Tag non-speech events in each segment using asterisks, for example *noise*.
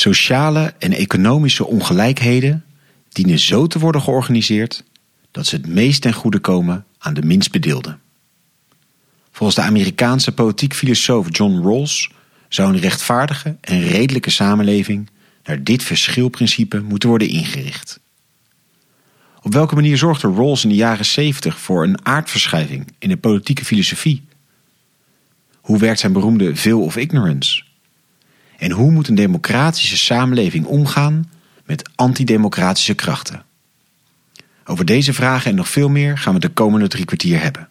Sociale en economische ongelijkheden dienen zo te worden georganiseerd dat ze het meest ten goede komen aan de minst bedeelden. Volgens de Amerikaanse politiek filosoof John Rawls zou een rechtvaardige en redelijke samenleving naar dit verschilprincipe moeten worden ingericht. Op welke manier zorgde Rawls in de jaren 70 voor een aardverschuiving in de politieke filosofie? Hoe werkt zijn beroemde Veil of Ignorance? En hoe moet een democratische samenleving omgaan met antidemocratische krachten? Over deze vragen en nog veel meer gaan we de komende drie kwartier hebben.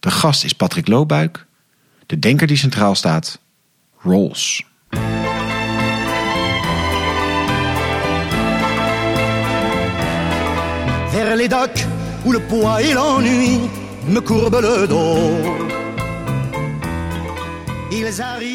De gast is Patrick Loobuik, de denker die centraal staat, Rawls.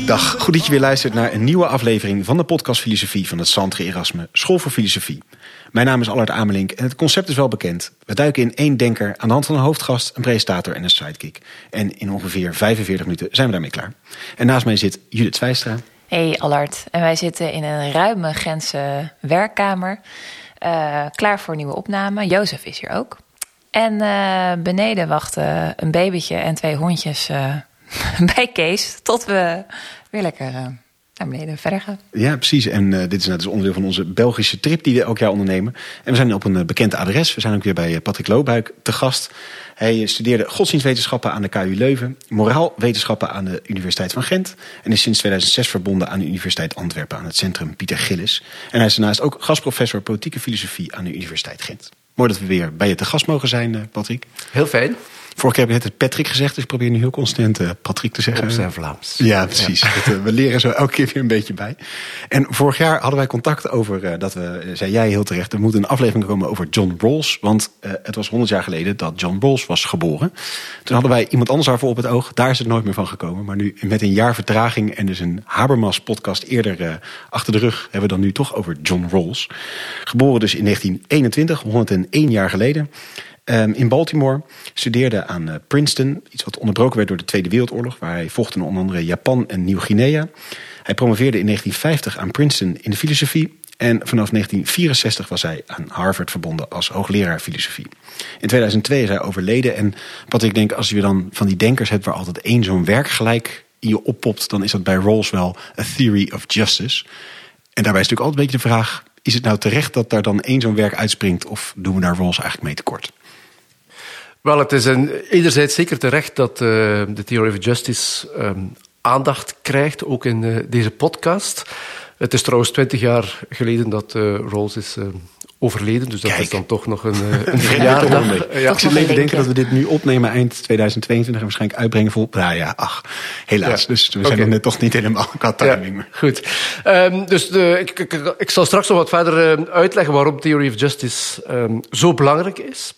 Dag, goed dat je weer luistert naar een nieuwe aflevering van de podcast Filosofie van het Centre Erasme School voor Filosofie. Mijn naam is Allard Amelink en het concept is wel bekend. We duiken in één denker aan de hand van een hoofdgast, een presentator en een sidekick. En in ongeveer 45 minuten zijn we daarmee klaar. En naast mij zit Judith Zwijstra. Hey Allard, en wij zitten in een ruime Gentse werkkamer. Uh, klaar voor nieuwe opname. Jozef is hier ook. En uh, beneden wachten een babytje en twee hondjes uh, *laughs* bij Kees. Tot we weer lekker naar beneden verder gaan. Ja, precies. En uh, dit is dus onderdeel van onze Belgische trip die we elk jaar ondernemen. En we zijn op een uh, bekend adres. We zijn ook weer bij Patrick Loobuik te gast. Hij studeerde godsdienstwetenschappen aan de KU Leuven, moraalwetenschappen aan de Universiteit van Gent en is sinds 2006 verbonden aan de Universiteit Antwerpen aan het Centrum Pieter Gillis. En hij is daarnaast ook gastprofessor politieke filosofie aan de Universiteit Gent. Mooi dat we weer bij je te gast mogen zijn, Patrick. Heel fijn. Vorige keer heb je net het Patrick gezegd, dus ik probeer nu heel constant uh, Patrick te zeggen. Op zijn Vlaams. Ja, precies. Ja. Dat, uh, we leren zo elke keer weer een beetje bij. En vorig jaar hadden wij contact over uh, dat we, zei jij heel terecht, er moet een aflevering komen over John Rawls. Want het was honderd jaar geleden dat John Rawls was geboren. Toen hadden wij iemand anders daarvoor op het oog. Daar is het nooit meer van gekomen. Maar nu met een jaar vertraging en dus een Habermas podcast eerder achter de rug, hebben we dan nu toch over John Rawls. Geboren dus in 1921, 101 jaar geleden. Um, in Baltimore, studeerde aan uh, Princeton, iets wat onderbroken werd door de Tweede Wereldoorlog, waar hij vocht in onder andere Japan en Nieuw-Guinea. Hij promoveerde in 1950 aan Princeton in de filosofie en vanaf 1964 was hij aan Harvard verbonden als hoogleraar filosofie. In 2002 is hij overleden en wat ik denk, als je dan van die denkers hebt waar altijd één zo'n werk gelijk in je oppopt, dan is dat bij Rawls wel A Theory of Justice. En daarbij is natuurlijk altijd een beetje de vraag, is het nou terecht dat daar dan één zo'n werk uitspringt of doen we daar Rawls eigenlijk mee tekort? Wel, het is een, enerzijds zeker terecht dat uh, de Theory of Justice um, aandacht krijgt, ook in uh, deze podcast. Het is trouwens twintig jaar geleden dat uh, Rawls is overleden, dus dat Kijk. is dan toch nog een, *laughs* een verjaardag. ja. Ik zit even te denken dat we dit nu opnemen eind 2022 en waarschijnlijk uitbrengen vol. Nou ja, ach, helaas. Ja. Dus we zijn okay. toch niet helemaal *laughs* qua timing. Ja, goed. Um, dus de, ik, ik, ik, zal straks nog wat verder uitleggen waarom Theory of Justice um, zo belangrijk is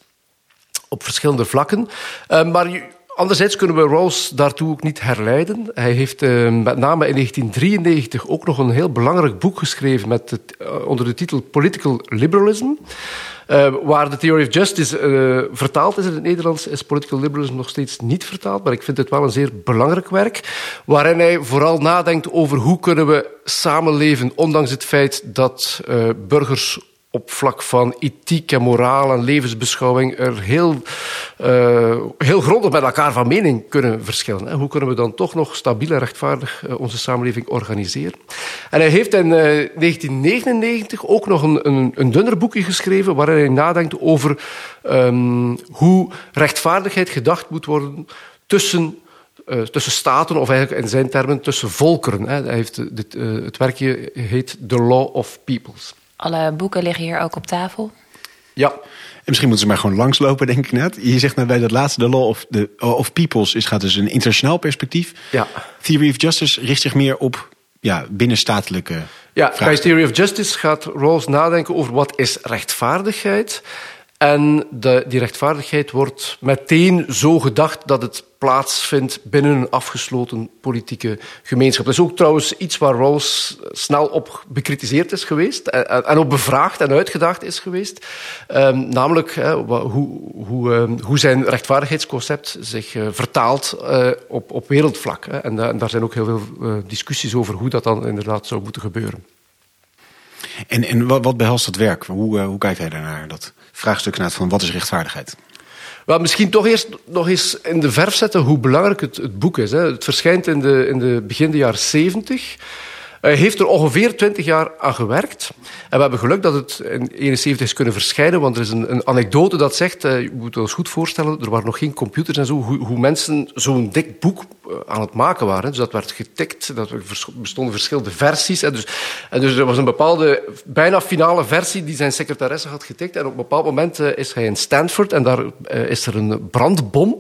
op verschillende vlakken. Uh, maar anderzijds kunnen we Rawls daartoe ook niet herleiden. Hij heeft uh, met name in 1993 ook nog een heel belangrijk boek geschreven met uh, onder de titel Political Liberalism. Waar de Theory of Justice vertaald is in het Nederlands, is Political Liberalism nog steeds niet vertaald. Maar ik vind het wel een zeer belangrijk werk. Waarin hij vooral nadenkt over hoe kunnen we samenleven, ondanks het feit dat burgers op vlak van ethiek en moraal en levensbeschouwing er heel, uh, heel grondig met elkaar van mening kunnen verschillen. En hoe kunnen we dan toch nog stabiel en rechtvaardig uh, onze samenleving organiseren? En hij heeft in uh, 1999 ook nog een, een, een dunner boekje geschreven waarin hij nadenkt over um, hoe rechtvaardigheid gedacht moet worden tussen tussen staten, of eigenlijk in zijn termen tussen volkeren. Hij heeft het werkje heet The Law of Peoples. Alle boeken liggen hier ook op tafel. Ja. En misschien moeten ze maar gewoon langslopen, denk ik net. Je zegt net bij dat laatste, de Law of, the, of Peoples, is, gaat dus een internationaal perspectief. Ja. Theory of Justice richt zich meer op ja, binnenstatelijke Ja, bij Theory of Justice gaat Rawls nadenken over wat is rechtvaardigheid. En de, die rechtvaardigheid wordt meteen zo gedacht dat het plaatsvindt binnen een afgesloten politieke gemeenschap. Dat is ook trouwens iets waar Rawls snel op bekritiseerd is geweest en, en op bevraagd en uitgedaagd is geweest. Um, namelijk hoe, hoe, um, hoe zijn rechtvaardigheidsconcept zich uh, vertaalt uh, op, op wereldvlak. Hè. En, da en, daar zijn ook heel veel discussies over hoe dat dan inderdaad zou moeten gebeuren. En, en wat, behelst dat werk? Hoe, hoe kijkt hij daarnaar? Dat vraagstuk naar van wat is rechtvaardigheid? Wel, misschien toch eerst nog eens in de verf zetten hoe belangrijk het, het boek is. Hè. Het verschijnt in de, in de begin de jaren zeventig. Hij heeft er ongeveer twintig jaar aan gewerkt. En we hebben geluk dat het in 71 is kunnen verschijnen, want er is een, een anekdote dat zegt, uh, je moet ons goed voorstellen, er waren nog geen computers en zo, hoe, hoe mensen zo'n dik boek aan het maken waren. Dus dat werd getikt, dat bestonden verschillende versies. En dus, en dus er was een bepaalde, bijna finale versie die zijn secretaresse had getikt. En op een bepaald moment uh, is hij in Stanford en daar is er een brandbom.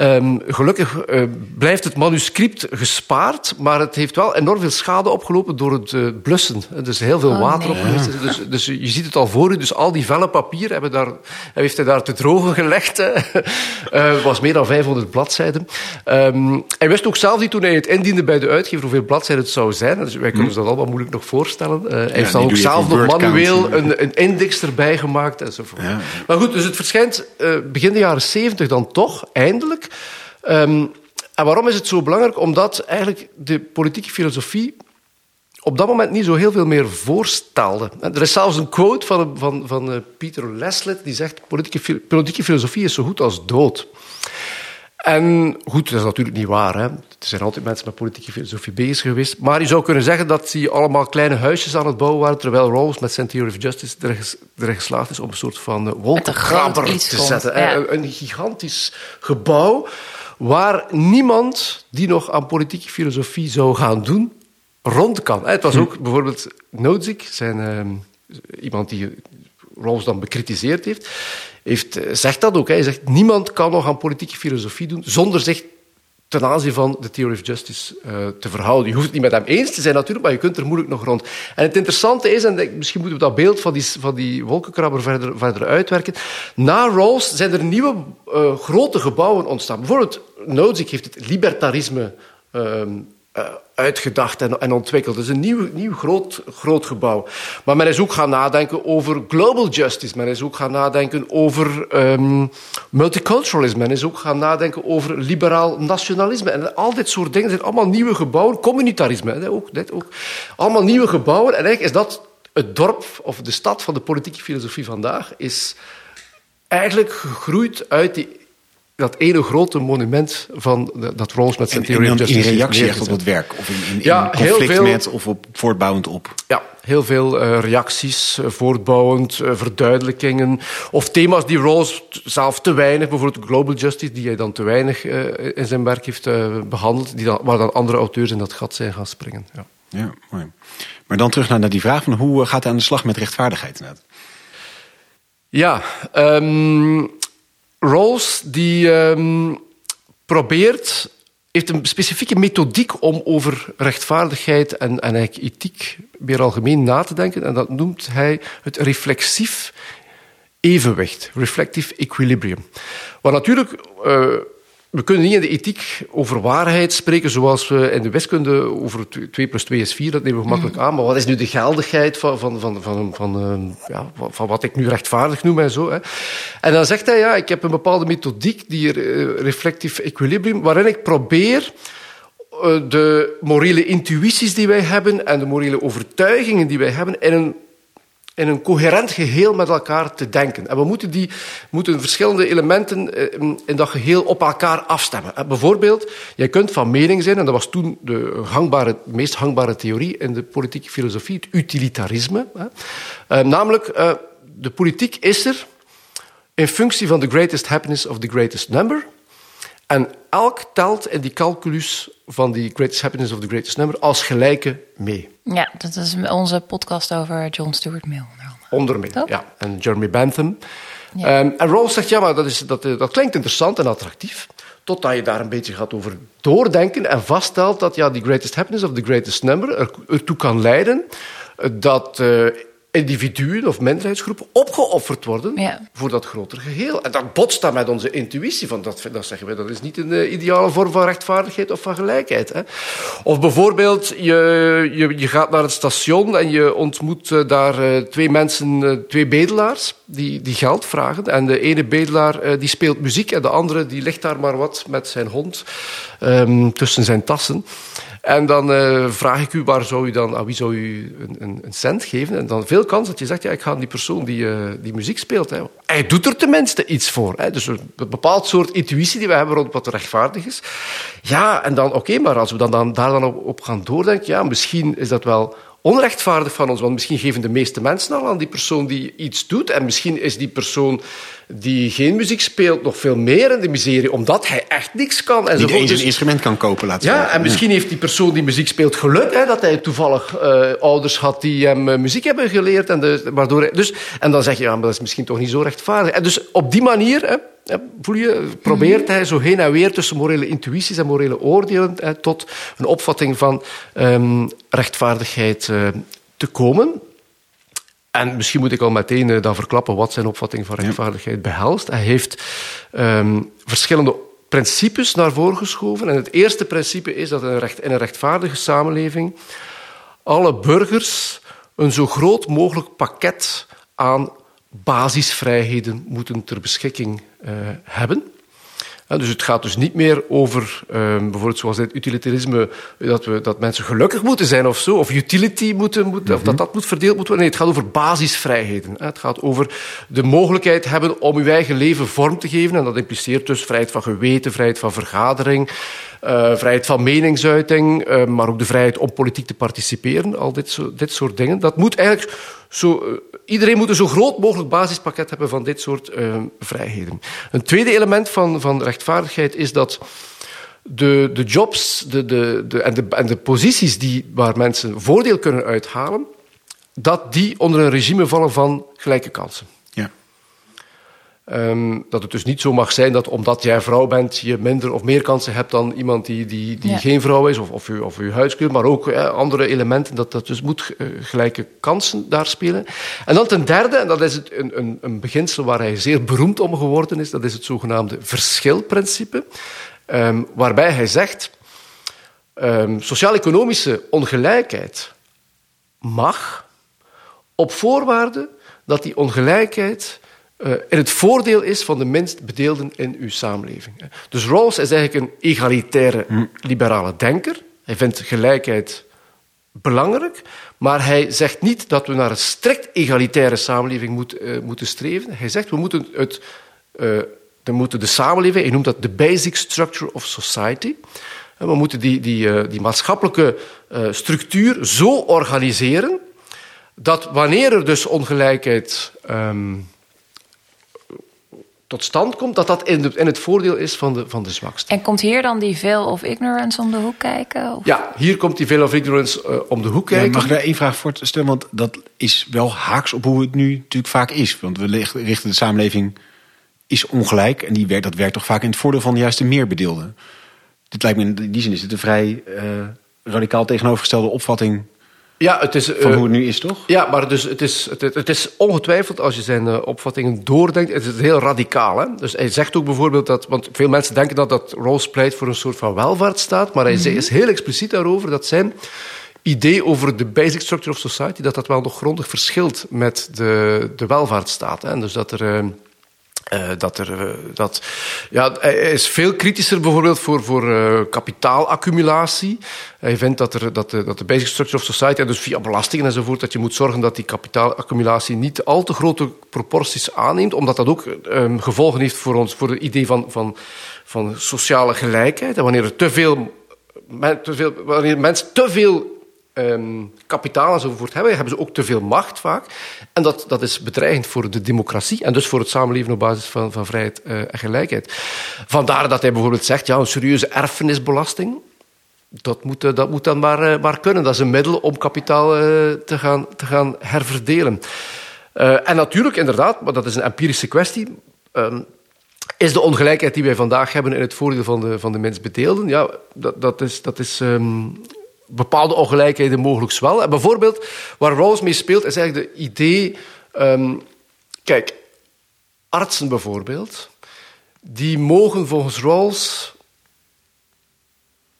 Um, gelukkig uh, blijft het manuscript gespaard, maar het heeft wel enorm veel schade opgelopen door het uh, blussen. Dus heel veel Oh, water nee. Dus, dus je ziet het al voor u. Dus al die vellen papier hebben daar, heeft hij daar te drogen gelegd. Het *laughs* was meer dan 500 bladzijden. Um, hij wist ook zelf niet toen hij het indiende bij de uitgever hoeveel bladzijden het zou zijn. Dus wij kunnen ons dat allemaal moeilijk nog voorstellen. Uh, hij heeft dan ook zelf nog manueel een, een index erbij gemaakt enzovoort. Ja. Maar goed, dus het verschijnt uh, begin de jaren 70 dan toch, eindelijk. Um, en waarom is het zo belangrijk? Omdat eigenlijk de politieke filosofie op dat moment niet zo heel veel meer voorstelde. Er is zelfs een quote van, van, van uh, Peter Leslet die zegt politieke, politieke filosofie is zo goed als dood. En goed, dat is natuurlijk niet waar. Hè. Er zijn altijd mensen met politieke filosofie bezig geweest. Maar je zou kunnen zeggen dat die allemaal kleine huisjes aan het bouwen waren, terwijl Rawls met zijn Theory of Justice erin ges, er geslaagd is om een soort van uh, wolkenkrabber te komt, zetten. Ja. Een, een gigantisch gebouw waar niemand die nog aan politieke filosofie zou gaan doen, rond kan. Het was ook bijvoorbeeld Nozick, zijn, uh, iemand die Rawls dan bekritiseerd heeft, heeft, zegt dat ook. Hij zegt, niemand kan nog aan politieke filosofie doen zonder zich ten aanzien van de Theory of Justice uh, te verhouden. Je hoeft het niet met hem eens te zijn natuurlijk, maar je kunt er moeilijk nog rond. En het interessante is, en misschien moeten we dat beeld van die, van die wolkenkrabber verder, verder uitwerken, na Rawls zijn er nieuwe uh, grote gebouwen ontstaan. Bijvoorbeeld Nozick heeft het libertarisme uh, uitgedacht en, en, ontwikkeld. Het is een nieuw, nieuw groot, groot gebouw. Maar men is ook gaan nadenken over global justice. Men is ook gaan nadenken over um, multiculturalisme. Men is ook gaan nadenken over liberaal nationalisme. En al dit soort dingen zijn allemaal nieuwe gebouwen. Communitarisme, ook, dit ook. Allemaal nieuwe gebouwen. En eigenlijk is dat het dorp of de stad van de politieke filosofie vandaag is eigenlijk gegroeid uit die dat ene grote monument van de, dat Rawls met zijn En, dan Justice in reactie echt op dat werk? Of in, conflict veel- met of op, voortbouwend op? Ja, heel veel eh, reacties, eh, voortbouwend, eh, verduidelijkingen. Of thema's die Rawls zelf te weinig, bijvoorbeeld global justice, die hij dan te weinig in zijn werk heeft eh, behandeld, die dan, waar dan andere auteurs in dat gat zijn gaan springen. Ja. Ja, mooi. Maar dan terug naar, naar die vraag van hoe gaat hij aan de slag met rechtvaardigheid? Ja, um, Rawls die um, probeert, heeft een specifieke methodiek om over rechtvaardigheid en, en ethiek meer algemeen na te denken. En dat noemt hij het reflexief evenwicht, reflective equilibrium. Wat natuurlijk, uh, we kunnen niet in de ethiek over waarheid spreken zoals we in de wiskunde over 2 plus 2 is 4, dat nemen we gemakkelijk aan. Maar wat is nu de geldigheid van, van, van, van, van, uh, ja, van wat ik nu rechtvaardig noem en zo. Hè. En dan zegt hij, ja, ik heb een bepaalde methodiek, die uh, reflective equilibrium, waarin ik probeer uh, de morele intuïties die wij hebben en de morele overtuigingen die wij hebben in een in een coherent geheel met elkaar te denken. En we moeten, die, moeten verschillende elementen eh, in dat geheel op elkaar afstemmen. Eh, Bijvoorbeeld, jij kunt van mening zijn, en dat was toen de hangbare, meest hangbare theorie in de politieke filosofie, het utilitarisme. Uh, namelijk, de politiek is er in functie van the greatest happiness of the greatest number. En elk telt in die calculus van die greatest happiness of the greatest number als gelijke mee. Ja, dat is onze podcast over John Stuart Mill. Onder meer, Toch? ja. En Jeremy Bentham. Ja. Um, en Rawls zegt, ja, maar dat, is, dat, dat klinkt interessant en attractief. Totdat je daar een beetje gaat over doordenken en vaststelt dat ja, die greatest happiness of the greatest number er, ertoe kan leiden dat uh, individuen of minderheidsgroepen opgeofferd worden Ja. voor dat groter geheel. En dat botst dan met onze intuïtie. Van dat, dat zeggen we, dat is niet een uh, ideale vorm van rechtvaardigheid of van gelijkheid. Hè. Of bijvoorbeeld, je, je, je gaat naar het station en je ontmoet uh, daar uh, twee mensen, twee bedelaars, die, die geld vragen. En de ene bedelaar die speelt muziek en de andere die ligt daar maar wat met zijn hond um, tussen zijn tassen. En dan eh, vraag ik u, waar zou u dan, aan wie zou u een, een, een cent geven? En dan veel kans dat je zegt, ja, ik ga aan die persoon die, eh, die muziek speelt. Hè. Hij doet er tenminste iets voor. Hè. Dus een bepaald soort intuïtie die we hebben rond wat rechtvaardig is. Ja, en dan, oké, maar als we dan, dan, daar dan op, op gaan doordenken, ja, misschien is dat wel onrechtvaardig van ons. Want misschien geven de meeste mensen al aan die persoon die iets doet. En misschien is die persoon die geen muziek speelt nog veel meer in de miserie, omdat hij echt niks kan. En Niet eens een dus- instrument kan kopen, laten Ja, en misschien heeft die persoon die muziek speelt geluk, hè, dat hij toevallig uh, ouders had die hem uh, muziek hebben geleerd. En, de, waardoor hij, dus, en dan zeg je, ja, maar dat is misschien toch niet zo rechtvaardig. En dus op die manier... Hè, voel je, probeert hij zo heen en weer tussen morele intuïties en morele oordelen hè, tot een opvatting van um, rechtvaardigheid uh, te komen. En misschien moet ik al meteen uh, dan verklappen wat zijn opvatting van rechtvaardigheid behelst. Hij heeft um, verschillende principes naar voren geschoven. En het eerste principe is dat in een, recht, in een rechtvaardige samenleving alle burgers een zo groot mogelijk pakket aan basisvrijheden moeten ter beschikking uh, hebben. dus het gaat dus niet meer over, uh, bijvoorbeeld zoals het utilitarisme, dat, we, dat mensen gelukkig moeten zijn of zo, of utility moeten, moeten mm -hmm. of dat dat moet verdeeld moeten worden. Nee, het gaat over basisvrijheden. Het gaat over de mogelijkheid hebben om uw eigen leven vorm te geven. En dat impliceert dus vrijheid van geweten, vrijheid van vergadering, uh, vrijheid van meningsuiting, uh, maar ook de vrijheid om politiek te participeren. Al dit, zo, dit soort dingen. Dat moet eigenlijk zo, uh, iedereen moet een zo groot mogelijk basispakket hebben van dit soort vrijheden. Een tweede element van, van rechtvaardigheid is dat de, de jobs de, de, de, en, de, en de posities die, waar mensen voordeel kunnen uithalen, dat die onder een regime vallen van gelijke kansen. Um, dat het dus niet zo mag zijn dat omdat jij vrouw bent, je minder of meer kansen hebt dan iemand die, die, die ja. geen vrouw is, of, of, u, of uw huidskleur, maar ook eh, andere elementen. Dat, dat dus moet uh, gelijke kansen daar spelen. En dan ten derde, en dat is het, een, een, een beginsel waar hij zeer beroemd om geworden is, dat is het zogenaamde verschilprincipe. Um, waarbij hij zegt, um, sociaal-economische ongelijkheid mag op voorwaarde dat die ongelijkheid uh, in het voordeel is van de minst bedeelden in uw samenleving. Dus Rawls is eigenlijk een egalitaire liberale denker. Hij vindt gelijkheid belangrijk, maar hij zegt niet dat we naar een strikt egalitaire samenleving moet, uh, moeten streven. Hij zegt we moeten, het, uh, we moeten de samenleving, hij noemt dat de basic structure of society. We moeten die, die, die maatschappelijke structuur zo organiseren dat wanneer er dus ongelijkheid um, tot stand komt, dat dat in, de, in, het voordeel is van de, van de zwakste. En komt hier dan die veil of ignorance om de hoek kijken? Of? Ja, hier komt die veil of ignorance uh, om de hoek kijken. Ja, mag ik daar één vraag voor stellen? Want dat is wel haaks op hoe het nu natuurlijk vaak is. Want we richten de samenleving is ongelijk en die werkt, dat werkt toch vaak in het voordeel van de juiste meerbedeelden. Dit lijkt me in die zin is het een vrij uh, radicaal tegenovergestelde opvatting ja, het is, van hoe het nu is, toch? Ja, maar dus het, is, het, het is ongetwijfeld, als je zijn uh, opvattingen doordenkt, het is heel radicaal. Hè? Dus hij zegt ook bijvoorbeeld dat, want veel mensen denken dat, dat Rawls pleit voor een soort van welvaartsstaat, maar hij mm -hmm. is heel expliciet daarover dat zijn idee over de basic structure of society, dat dat wel nog grondig verschilt met de, de welvaartsstaat. Hè? Dus dat er... Uh, dat er, uh, dat, ja, hij is veel kritischer bijvoorbeeld voor, voor uh, kapitaalaccumulatie. Hij vindt dat, er, dat, de, dat de basic structure of society, en dus via belastingen enzovoort, dat je moet zorgen dat die kapitaalaccumulatie niet al te grote proporties aanneemt, omdat dat ook um, gevolgen heeft voor ons, voor het idee van, van, van sociale gelijkheid. En wanneer er te veel, te veel wanneer mensen te veel um, kapitaal enzovoort hebben, hebben ze ook te veel macht vaak. En dat, dat is bedreigend voor de democratie en dus voor het samenleven op basis van, van vrijheid uh, en gelijkheid. Vandaar dat hij bijvoorbeeld zegt, ja, een serieuze erfenisbelasting, dat moet, dat moet dan maar, uh, maar kunnen. Dat is een middel om kapitaal te, gaan, te gaan herverdelen. En natuurlijk, inderdaad, maar dat is een empirische kwestie... Um, is de ongelijkheid die wij vandaag hebben in het voordeel van de, van de mensbedeelden? Ja, dat, dat is, dat is um, bepaalde ongelijkheden mogelijk wel. En bijvoorbeeld, waar Rawls mee speelt, is eigenlijk het idee... Um, kijk, artsen bijvoorbeeld, die mogen volgens Rawls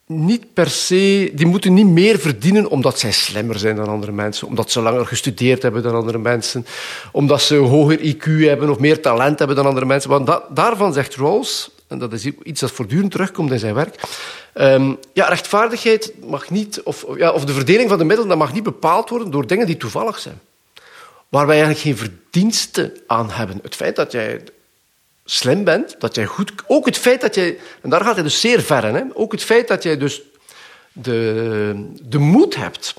niet per se, die moeten niet meer verdienen omdat zij slimmer zijn dan andere mensen, omdat ze langer gestudeerd hebben dan andere mensen, omdat ze hoger IQ hebben of meer talent hebben dan andere mensen. Want daarvan zegt Rawls, en dat is iets dat voortdurend terugkomt in zijn werk. Ehm, ja, rechtvaardigheid mag niet, of, ja, of de verdeling van de middelen, dat mag niet bepaald worden door dingen die toevallig zijn. Waar wij eigenlijk geen verdiensten aan hebben. Het feit dat jij slim bent, dat jij goed... Ook het feit dat jij... En daar gaat hij dus zeer ver. Hè? Ook het feit dat jij dus de, de moed hebt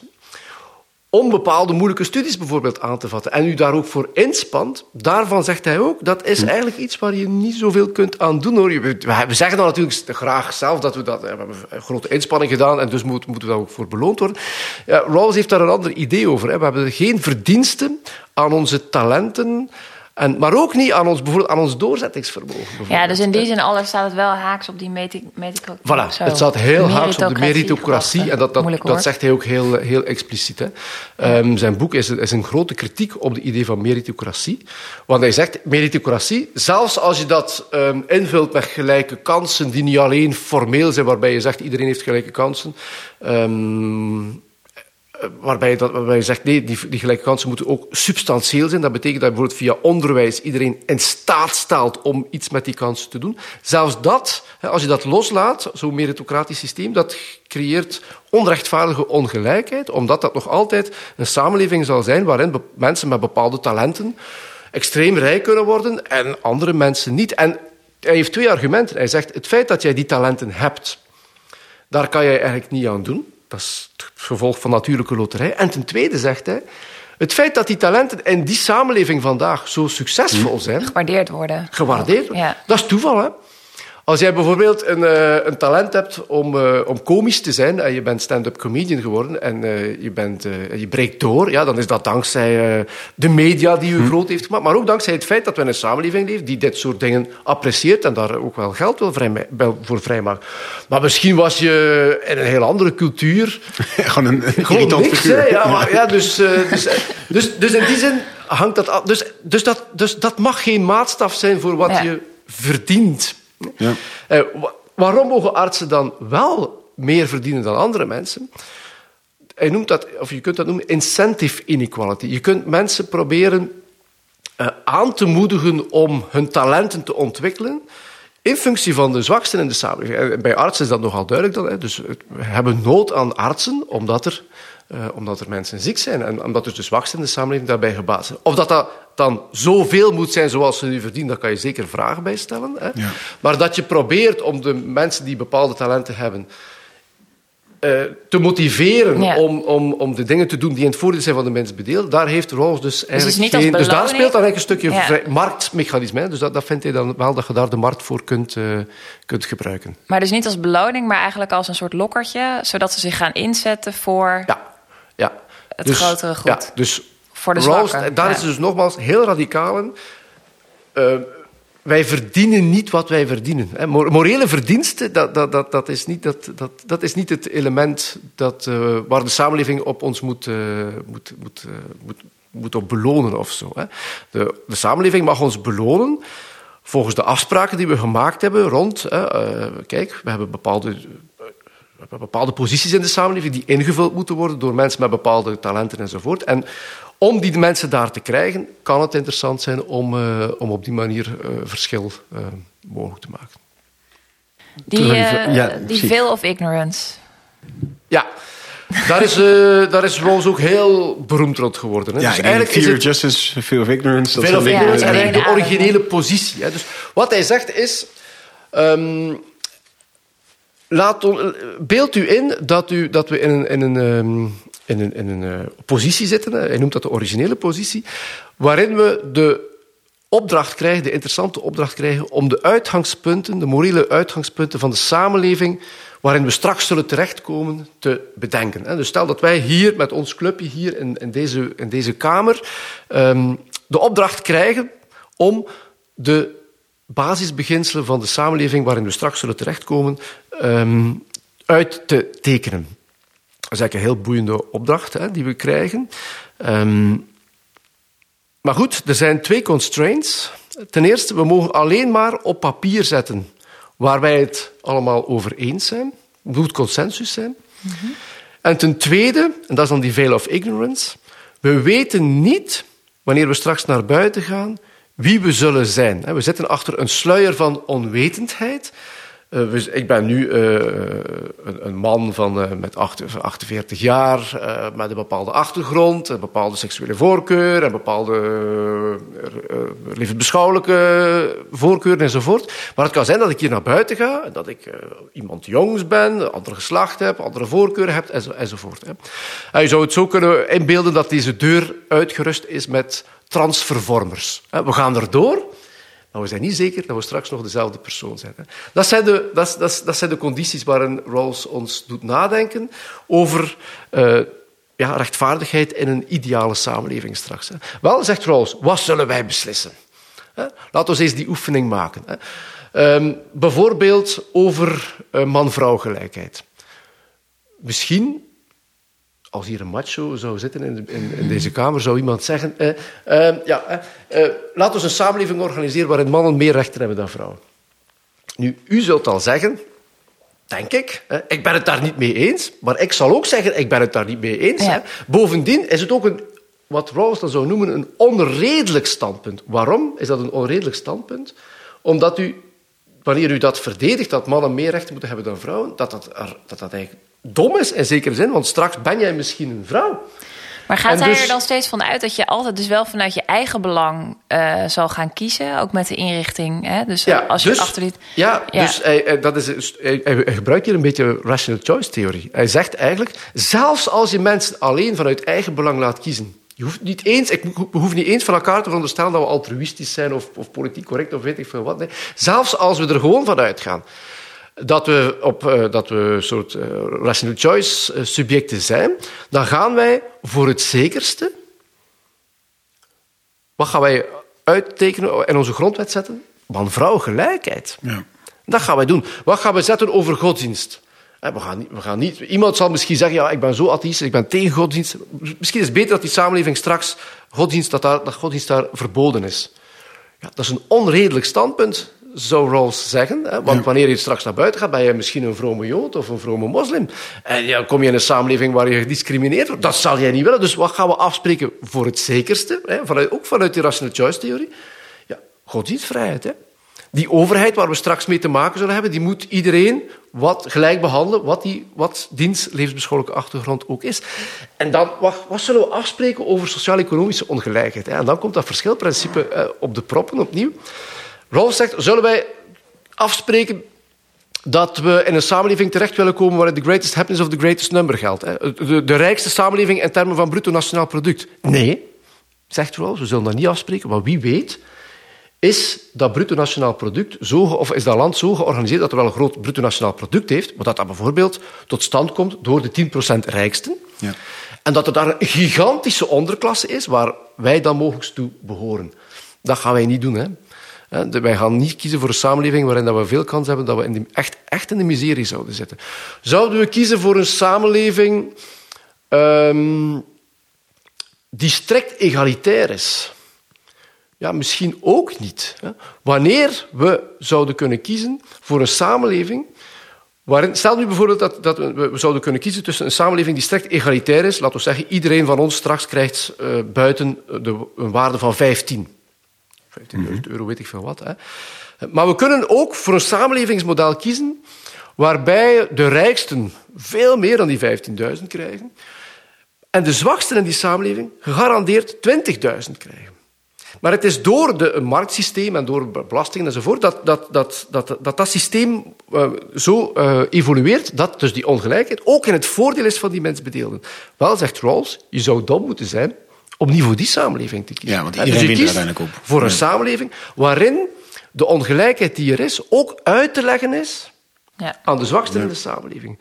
om bepaalde moeilijke studies bijvoorbeeld aan te vatten en u daar ook voor inspant, daarvan zegt hij ook, dat is hm. eigenlijk iets waar je niet zoveel kunt aan doen. Hoor. We, zeggen dan natuurlijk graag zelf dat we dat we hebben een grote inspanning gedaan en dus moeten we daar ook voor beloond worden. Ja, Rawls heeft daar een ander idee over. Hè. We hebben geen verdiensten aan onze talenten, en, maar ook niet aan ons, bijvoorbeeld aan ons doorzettingsvermogen. Ja, dus in die zin alles staat het wel haaks op die meritocratie. Voilà, het staat heel haaks op de meritocratie. En dat, dat, dat zegt hij ook heel, heel expliciet. Hè. Um, zijn boek is, is een grote kritiek op het idee van meritocratie. Want hij zegt, meritocratie, zelfs als je dat um, invult met gelijke kansen, die niet alleen formeel zijn, waarbij je zegt iedereen heeft gelijke kansen, um, eh, waarbij, dat, waarbij je zegt, nee, die, die gelijke kansen moeten ook substantieel zijn. Dat betekent dat bijvoorbeeld via onderwijs iedereen in staat stelt om iets met die kansen te doen. Zelfs dat, als je dat loslaat, zo'n meritocratisch systeem, dat creëert onrechtvaardige ongelijkheid, omdat dat nog altijd een samenleving zal zijn waarin mensen met bepaalde talenten extreem rijk kunnen worden en andere mensen niet. En hij heeft twee argumenten. Hij zegt, het feit dat jij die talenten hebt, daar kan jij eigenlijk niet aan doen. Dat is het gevolg van natuurlijke loterij. En ten tweede zegt hij, het feit dat die talenten in die samenleving vandaag zo succesvol zijn... Gewaardeerd worden. Gewaardeerd Ja. Dat is toeval, hè. Als jij bijvoorbeeld een, uh, een talent hebt om, uh, om komisch te zijn en je bent stand-up comedian geworden en uh, je, bent, je breekt door, ja, dan is dat dankzij de media die u hm. groot heeft gemaakt, maar ook dankzij het feit dat we in een samenleving leven die dit soort dingen apprecieert en daar ook wel geld wil vrij, voor vrijmaakt. Maar misschien was je in een heel andere cultuur. *laughs* Gewoon een, een gewoon niks, figuur. Ja, maar, ja, dus, dus, dus, dus in die zin hangt dat af. Dus, dus, dat, dus dat mag geen maatstaf zijn voor wat je verdient. Ja. Eh, waarom mogen artsen dan wel meer verdienen dan andere mensen? Hij noemt dat, of je kunt dat noemen, incentive inequality. Je kunt mensen proberen uh, aan te moedigen om hun talenten te ontwikkelen in functie van de zwaksten in de samenleving. Bij artsen is dat nogal duidelijk dan. Hè. Dus we hebben nood aan artsen, omdat er omdat er mensen ziek zijn en omdat dus de zwaksten in de samenleving daarbij gebaat zijn. Of dat dat dan zoveel moet zijn zoals ze nu verdienen, daar kan je zeker vragen bij stellen. Hè? Ja. Maar dat je probeert om de mensen die bepaalde talenten hebben uh, te motiveren ja. om, om, om de dingen te doen die in het voordeel zijn van de mens bedeeld, daar heeft Rawls dus, dus eigenlijk dus geen... Dus daar speelt dan eigenlijk een stukje ja. marktmechanisme. Dus dat, dat vindt hij dan wel dat je daar de markt voor kunt, uh, kunt gebruiken. Maar dus niet als beloning, maar eigenlijk als een soort lokkertje, zodat ze zich gaan inzetten voor... Ja ja. Het dus, grotere goed. Ja, dus voor de Rawls, Daar is dus nogmaals heel radicaal in. Uh, wij verdienen niet wat wij verdienen. Hè. Morele verdiensten, dat, dat, dat, dat, is niet, dat, dat, dat is niet het element dat, uh, waar de samenleving op ons moet, uh, moet, moet, moet, moet op belonen of zo. Hè. De, de samenleving mag ons belonen volgens de afspraken die we gemaakt hebben rond... kijk, we hebben bepaalde bepaalde posities in de samenleving die ingevuld moeten worden door mensen met bepaalde talenten enzovoort. En om die mensen daar te krijgen, kan het interessant zijn om, uh, om op die manier uh, verschil uh, mogelijk te maken. Die, ja, die veil of ignorance. Ja, daar is, daar is Rawls ook heel beroemd rond geworden. Hè. Ja, dus eigenlijk fear is het, justice, fear of ignorance. Fear of ignorance, ja, eigenlijk de originele positie. Hè. Dus wat hij zegt is... Um, Laat beeld u in dat, u, dat we in een, in een, ehm, in een, in een uh, positie zitten, hij noemt dat de originele positie, waarin we de opdracht krijgen, de interessante opdracht krijgen, om de uitgangspunten, de morele uitgangspunten van de samenleving waarin we straks zullen terechtkomen, te bedenken. Dus stel dat wij hier met ons clubje hier in, in, deze, in deze kamer um, de opdracht krijgen om de basisbeginselen van de samenleving waarin we straks zullen terechtkomen um, uit te tekenen. Dat is eigenlijk een heel boeiende opdracht hè, die we krijgen. Um, maar goed, er zijn twee constraints. Ten eerste, we mogen alleen maar op papier zetten waar wij het allemaal over eens zijn. Het moet consensus zijn. En ten tweede, en dat is dan die veil of ignorance, we weten niet, wanneer we straks naar buiten gaan, wie we zullen zijn. We zitten achter een sluier van onwetendheid. Uh, ik ben nu uh, een, een, man van, uh, met 48 jaar, met een bepaalde achtergrond, een bepaalde seksuele voorkeur, een bepaalde levensbeschouwelijke voorkeur enzovoort. Maar het kan zijn dat ik hier naar buiten ga, en dat ik iemand jongs ben, een ander geslacht heb, andere voorkeuren heb enzovoort. En je zou het zo kunnen inbeelden dat deze deur uitgerust is met transvervormers. We gaan erdoor. Maar we zijn niet zeker dat we straks nog dezelfde persoon zijn. Dat zijn de, dat, dat, dat zijn de condities waarin Rawls ons doet nadenken over uh, ja, rechtvaardigheid in een ideale samenleving straks. Wel, zegt Rawls, wat zullen wij beslissen? Laten we eens die oefening maken. Um, bijvoorbeeld over uh, man-vrouw gelijkheid. Misschien als hier een macho zou zitten in, in, in deze kamer, zou iemand zeggen... Eh, eh, ja, eh, eh laten we een samenleving organiseren waarin mannen meer rechten hebben dan vrouwen. Nu, u zult al zeggen, denk ik, ik ben het daar niet mee eens, maar ik zal ook zeggen, ik ben het daar niet mee eens. Ja. Bovendien is het ook een, wat Rawls dan zou noemen, een onredelijk standpunt. Waarom is dat een onredelijk standpunt? Omdat u, wanneer u dat verdedigt, dat mannen meer rechten moeten hebben dan vrouwen, dat dat, dat, dat eigenlijk dom is in zekere zin, want straks ben jij misschien een vrouw. Maar gaat hij dus... er dan steeds van uit dat je altijd dus wel vanuit je eigen belang uh, zal gaan kiezen, ook met de inrichting? Hè? Dus ja, als je dus, achterliet. Ja, ja, dus hij, dat is, hij, hij, gebruikt hier een beetje rational choice theorie. Hij zegt eigenlijk, zelfs als je mensen alleen vanuit eigen belang laat kiezen, je hoeft niet eens, ik, we hoeven niet eens van elkaar te veronderstellen dat we altruïstisch zijn of, of politiek correct of weet ik veel wat. Nee. Zelfs als we er gewoon van uitgaan dat we, op, uh, dat we een soort uh, rational choice uh, subjecten zijn, dan gaan wij voor het zekerste. Wat gaan wij uittekenen en onze grondwet zetten? Man-vrouw gelijkheid. Ja. Dat gaan wij doen. Wat gaan we zetten over godsdienst? We gaan, niet, we gaan niet, iemand zal misschien zeggen, ja, ik ben zo atheïstisch, ik ben tegen godsdienst. Misschien is het beter dat die samenleving straks godsdienst, dat, daar, dat godsdienst daar verboden is. Ja, dat is een onredelijk standpunt zou Rawls zeggen. Hè? Want wanneer je straks naar buiten gaat, ben je misschien een vrome jood of een vrome moslim. En ja, kom je in een samenleving waar je gediscrimineerd wordt. Dat zal jij niet willen. Dus wat gaan we afspreken voor het zekerste? Hè? Vanuit, ook vanuit die rational choice theorie. Ja, godsdienstvrijheid. Hè? Die overheid waar we straks mee te maken zullen hebben, die moet iedereen wat gelijk behandelen, wat, die, wat diens levensbeschouwelijke achtergrond ook is. En dan, wat, wat zullen we afspreken over sociaal-economische ongelijkheid? En dan komt dat verschilprincipe eh, op de proppen opnieuw. Rolf zegt, zullen wij afspreken dat we in een samenleving terecht willen komen waar de greatest happiness of the greatest number geldt. De, de rijkste samenleving in termen van bruto nationaal product. Nee, zegt Rolf, we zullen dat niet afspreken. Maar wie weet is dat bruto nationaal product zo, of is dat land zo georganiseerd dat er wel een groot bruto nationaal product heeft, maar dat dat bijvoorbeeld tot stand komt door de 10% rijksten. Ja. En dat er daar een gigantische onderklasse is waar wij dan mogelijk toe behoren. Dat gaan wij niet doen. Hè. Wij gaan niet kiezen voor een samenleving waarin we veel kans hebben dat we in echt, echt in de miserie zouden zitten. Zouden we kiezen voor een samenleving um, die strikt egalitair is? Ja, misschien ook niet. Wanneer we zouden kunnen kiezen voor een samenleving waarin... Stel nu bijvoorbeeld dat, dat we zouden kunnen kiezen tussen een samenleving die strikt egalitair is. Laten we zeggen, iedereen van ons straks krijgt uh, buiten de, een waarde van 15. 15.000 euro, weet ik veel wat. Hè. Maar we kunnen ook voor een samenlevingsmodel kiezen waarbij de rijksten veel meer dan die 15.000 krijgen en de zwaksten in die samenleving gegarandeerd 20.000 krijgen. Maar het is door de, een marktsysteem en door belastingen enzovoort dat dat, dat, dat, dat, dat systeem uh, zo uh, evolueert dat dus die ongelijkheid ook in het voordeel is van die mensbedeelden. Wel, zegt Rawls, je zou dom moeten zijn om niet voor die samenleving te kiezen. Ja, want iedereen dus uiteindelijk op. Voor een samenleving waarin de ongelijkheid die er is ook uit te leggen is ja. aan de zwaksten in de samenleving.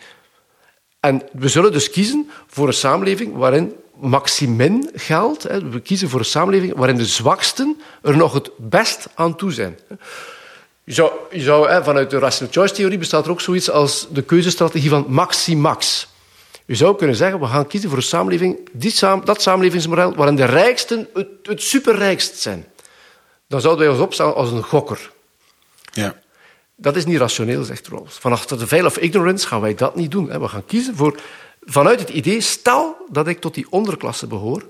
En we zullen dus kiezen voor een samenleving waarin maximin geldt. We kiezen voor een samenleving waarin de zwaksten er nog het best aan toe zijn. Je zou, je zou, vanuit de rational choice theorie bestaat er ook zoiets als de keuzestrategie van maximax. Je zou kunnen zeggen, we gaan kiezen voor een samenleving, die dat samenlevingsmodel waarin de rijksten het, het superrijkst zijn. Dan zouden wij ons opstellen als een gokker. Ja. Dat is niet rationeel, zegt Rawls. Vanaf de veil of ignorance gaan wij dat niet doen. We gaan kiezen voor, vanuit het idee, stel dat ik tot die onderklasse behoor,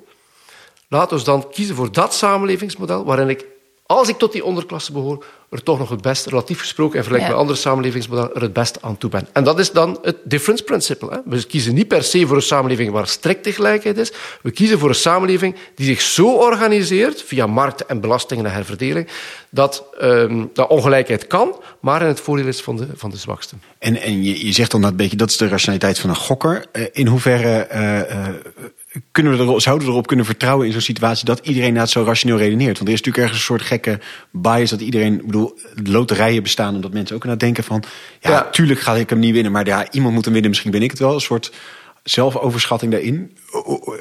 laat ons dan kiezen voor dat samenlevingsmodel waarin ik als ik tot die onderklasse behoor, er toch nog het beste, relatief gesproken, en vergelijk Ja. met andere samenlevingsmodellen, er het beste aan toe ben. En dat is dan het difference principle. Hè. We kiezen niet per se voor een samenleving waar strikte gelijkheid is. We kiezen voor een samenleving die zich zo organiseert, via markt en belastingen en herverdeling, dat, ehm, dat ongelijkheid kan, maar in het voordeel is van de, van de zwakste. En, en je, je zegt dan dat een beetje, dat is de rationaliteit van een gokker. Eh, in hoeverre eh, eh, kunnen we erop, zouden we erop kunnen vertrouwen in zo'n situatie dat iedereen inderdaad zo rationeel redeneert? Want er is natuurlijk ergens een soort gekke bias dat iedereen, ik bedoel, loterijen bestaan omdat mensen ook inderdaad denken van, ja, Ja. tuurlijk ga ik hem niet winnen, maar ja, iemand moet hem winnen, misschien ben ik het wel. Een soort zelfoverschatting daarin.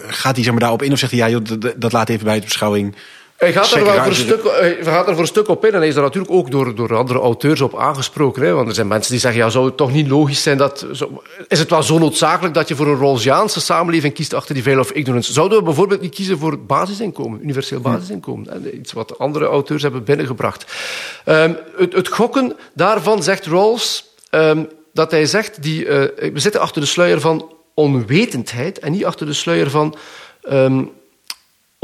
Gaat hij zeg maar, daarop in of zegt hij, ja, joh, dat, dat laat even bij de beschouwing. Hij gaat er wel voor een, stuk, hij gaat er voor een stuk op in. En hij is daar natuurlijk ook door, door andere auteurs op aangesproken. Hè? Want er zijn mensen die zeggen, ja, zou het toch niet logisch zijn dat... Zo, is het wel zo noodzakelijk dat je voor een Rawlsiaanse samenleving kiest achter die veil of ignorance? Zouden we bijvoorbeeld niet kiezen voor basisinkomen, universeel basisinkomen? hè? Iets wat andere auteurs hebben binnengebracht. Ehm, het, het gokken daarvan zegt Rawls... ehm, dat hij zegt, die, eh, we zitten achter de sluier van onwetendheid en niet achter de sluier van... ehm,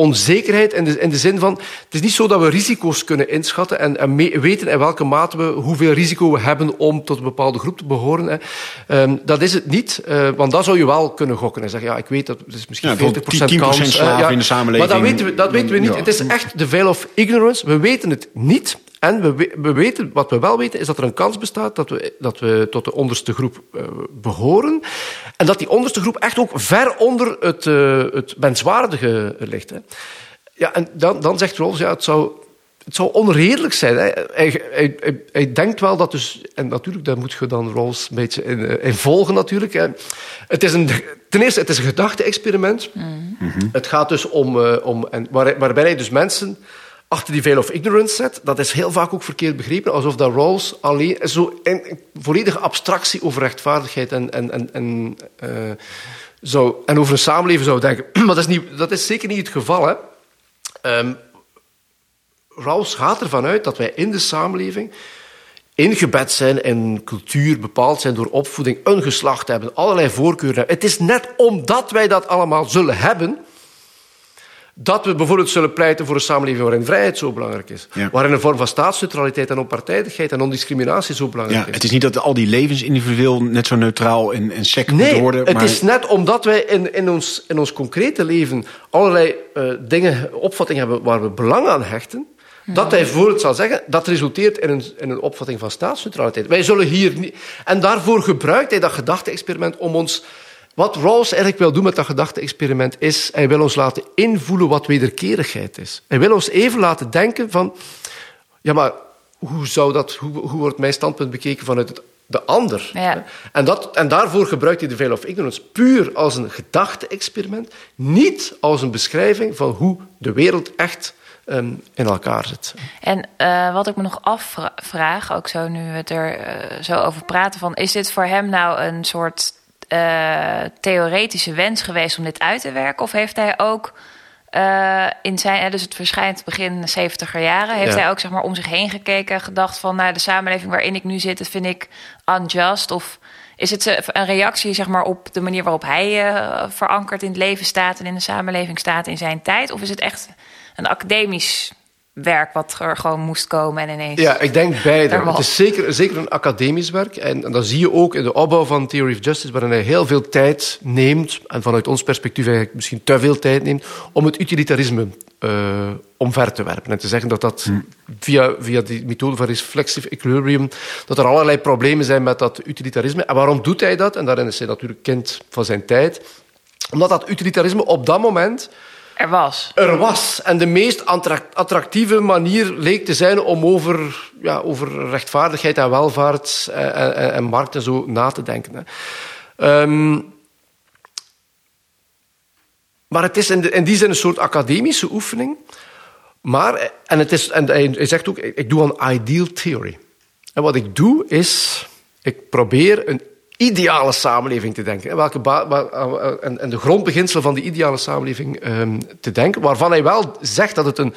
onzekerheid in de, in de zin van... Het is niet zo dat we risico's kunnen inschatten en, en mee- weten in welke mate we hoeveel risico we hebben om tot een bepaalde groep te behoren. Hè. Ehm, dat is het niet, eh, want dan zou je wel kunnen gokken en zeggen, ja, ik weet dat het is misschien Ja, 40% bijvoorbeeld 10% kans. eh, in de samenleving. Maar dat weten we, dat weten we niet. Ja. Het is echt de veil of ignorance. We weten het niet. En we, we- we weten, wat we wel weten, is dat er een kans bestaat dat we, dat we tot de onderste groep eh, behoren. En dat die onderste groep echt ook ver onder het, eh, het menswaardige ligt. Hè. Ja, en dan, dan zegt Rawls, ja, het zou, het zou onredelijk zijn. Hè. Hij, hij, hij, hij denkt wel dat dus... En natuurlijk, daar moet je dan Rawls een beetje in, eh, in volgen natuurlijk. Hè. Het is een, ten eerste, het is een gedachte-experiment. Het gaat dus om... eh, om en waar, waarbij hij dus mensen achter die veil of ignorance zet. Dat is heel vaak ook verkeerd begrepen. Alsof dat Rawls alleen zo in, volledige abstractie over rechtvaardigheid en, en, en, eh, zou, en over een samenleving zou denken. *clears throat* Maar dat is, niet, dat is zeker niet het geval. Hè. Ehm, Rawls gaat ervan uit dat wij in de samenleving ingebed zijn in cultuur, bepaald zijn door opvoeding, een geslacht hebben, allerlei voorkeuren hebben. Het is net omdat wij dat allemaal zullen hebben, dat we bijvoorbeeld zullen pleiten voor een samenleving waarin vrijheid zo belangrijk is. Ja. Waarin een vorm van staatsneutraliteit en onpartijdigheid en non-discriminatie zo belangrijk Ja, is. het is niet dat al die levens individueel net zo neutraal en, en sec Nee, moeten worden. het is net omdat wij in, in, ons, in ons concrete leven allerlei eh, dingen, opvattingen hebben waar we belang aan hechten, dat hij bijvoorbeeld zal zeggen, dat resulteert in een, in een opvatting van staatsneutraliteit. Wij zullen hier niet... En daarvoor gebruikt hij dat gedachte-experiment om ons... Wat Rawls eigenlijk wil doen met dat gedachte-experiment is, hij wil ons laten invoelen wat wederkerigheid is. Hij wil ons even laten denken van, ja, maar hoe, zou dat, hoe, hoe wordt mijn standpunt bekeken vanuit het, de ander? Ja. En, dat, en daarvoor gebruikt hij de veil of ignorance puur als een gedachte-experiment, niet als een beschrijving van hoe de wereld echt ehm, in elkaar zit. En eh, wat ik me nog afvraag, ook zo nu we het er eh, zo over praten, van is dit voor hem nou een soort theoretische wens geweest om dit uit te werken? Of heeft hij ook eh, in zijn, dus het verschijnt begin 70er jaren, heeft Ja. hij ook zeg maar om zich heen gekeken, gedacht van, nou de samenleving waarin ik nu zit, dat vind ik unjust? Of is het eh, een reactie zeg maar op de manier waarop hij eh, verankerd in het leven staat en in de samenleving staat in zijn tijd? Of is het echt een academisch werk wat er gewoon moest komen en ineens. Ja, ik denk beide. Er. Het is zeker, zeker een academisch werk. En, en dat zie je ook in de opbouw van Theory of Justice, waarin hij heel veel tijd neemt, en vanuit ons perspectief eigenlijk misschien te veel tijd neemt, om het utilitarisme eh, omver te werpen. En te zeggen dat dat via, via die methode van reflexive equilibrium, dat er allerlei problemen zijn met dat utilitarisme. En waarom doet hij dat? En daarin is hij natuurlijk kind van zijn tijd. Omdat dat utilitarisme op dat moment Er was. er was. En de meest attract- attractieve manier leek te zijn om over, ja, over rechtvaardigheid en welvaart en, en, en markt en zo na te denken. Hè. Ehm, maar het is in, die zin een soort academische oefening. Maar, en, het is, en hij, zegt ook, ik doe aan ideal theory. En wat ik doe is, ik probeer een ideale samenleving te denken. En, welke ba- wa- en, en de grondbeginselen van die ideale samenleving ehm, te denken. Waarvan hij wel zegt dat het een,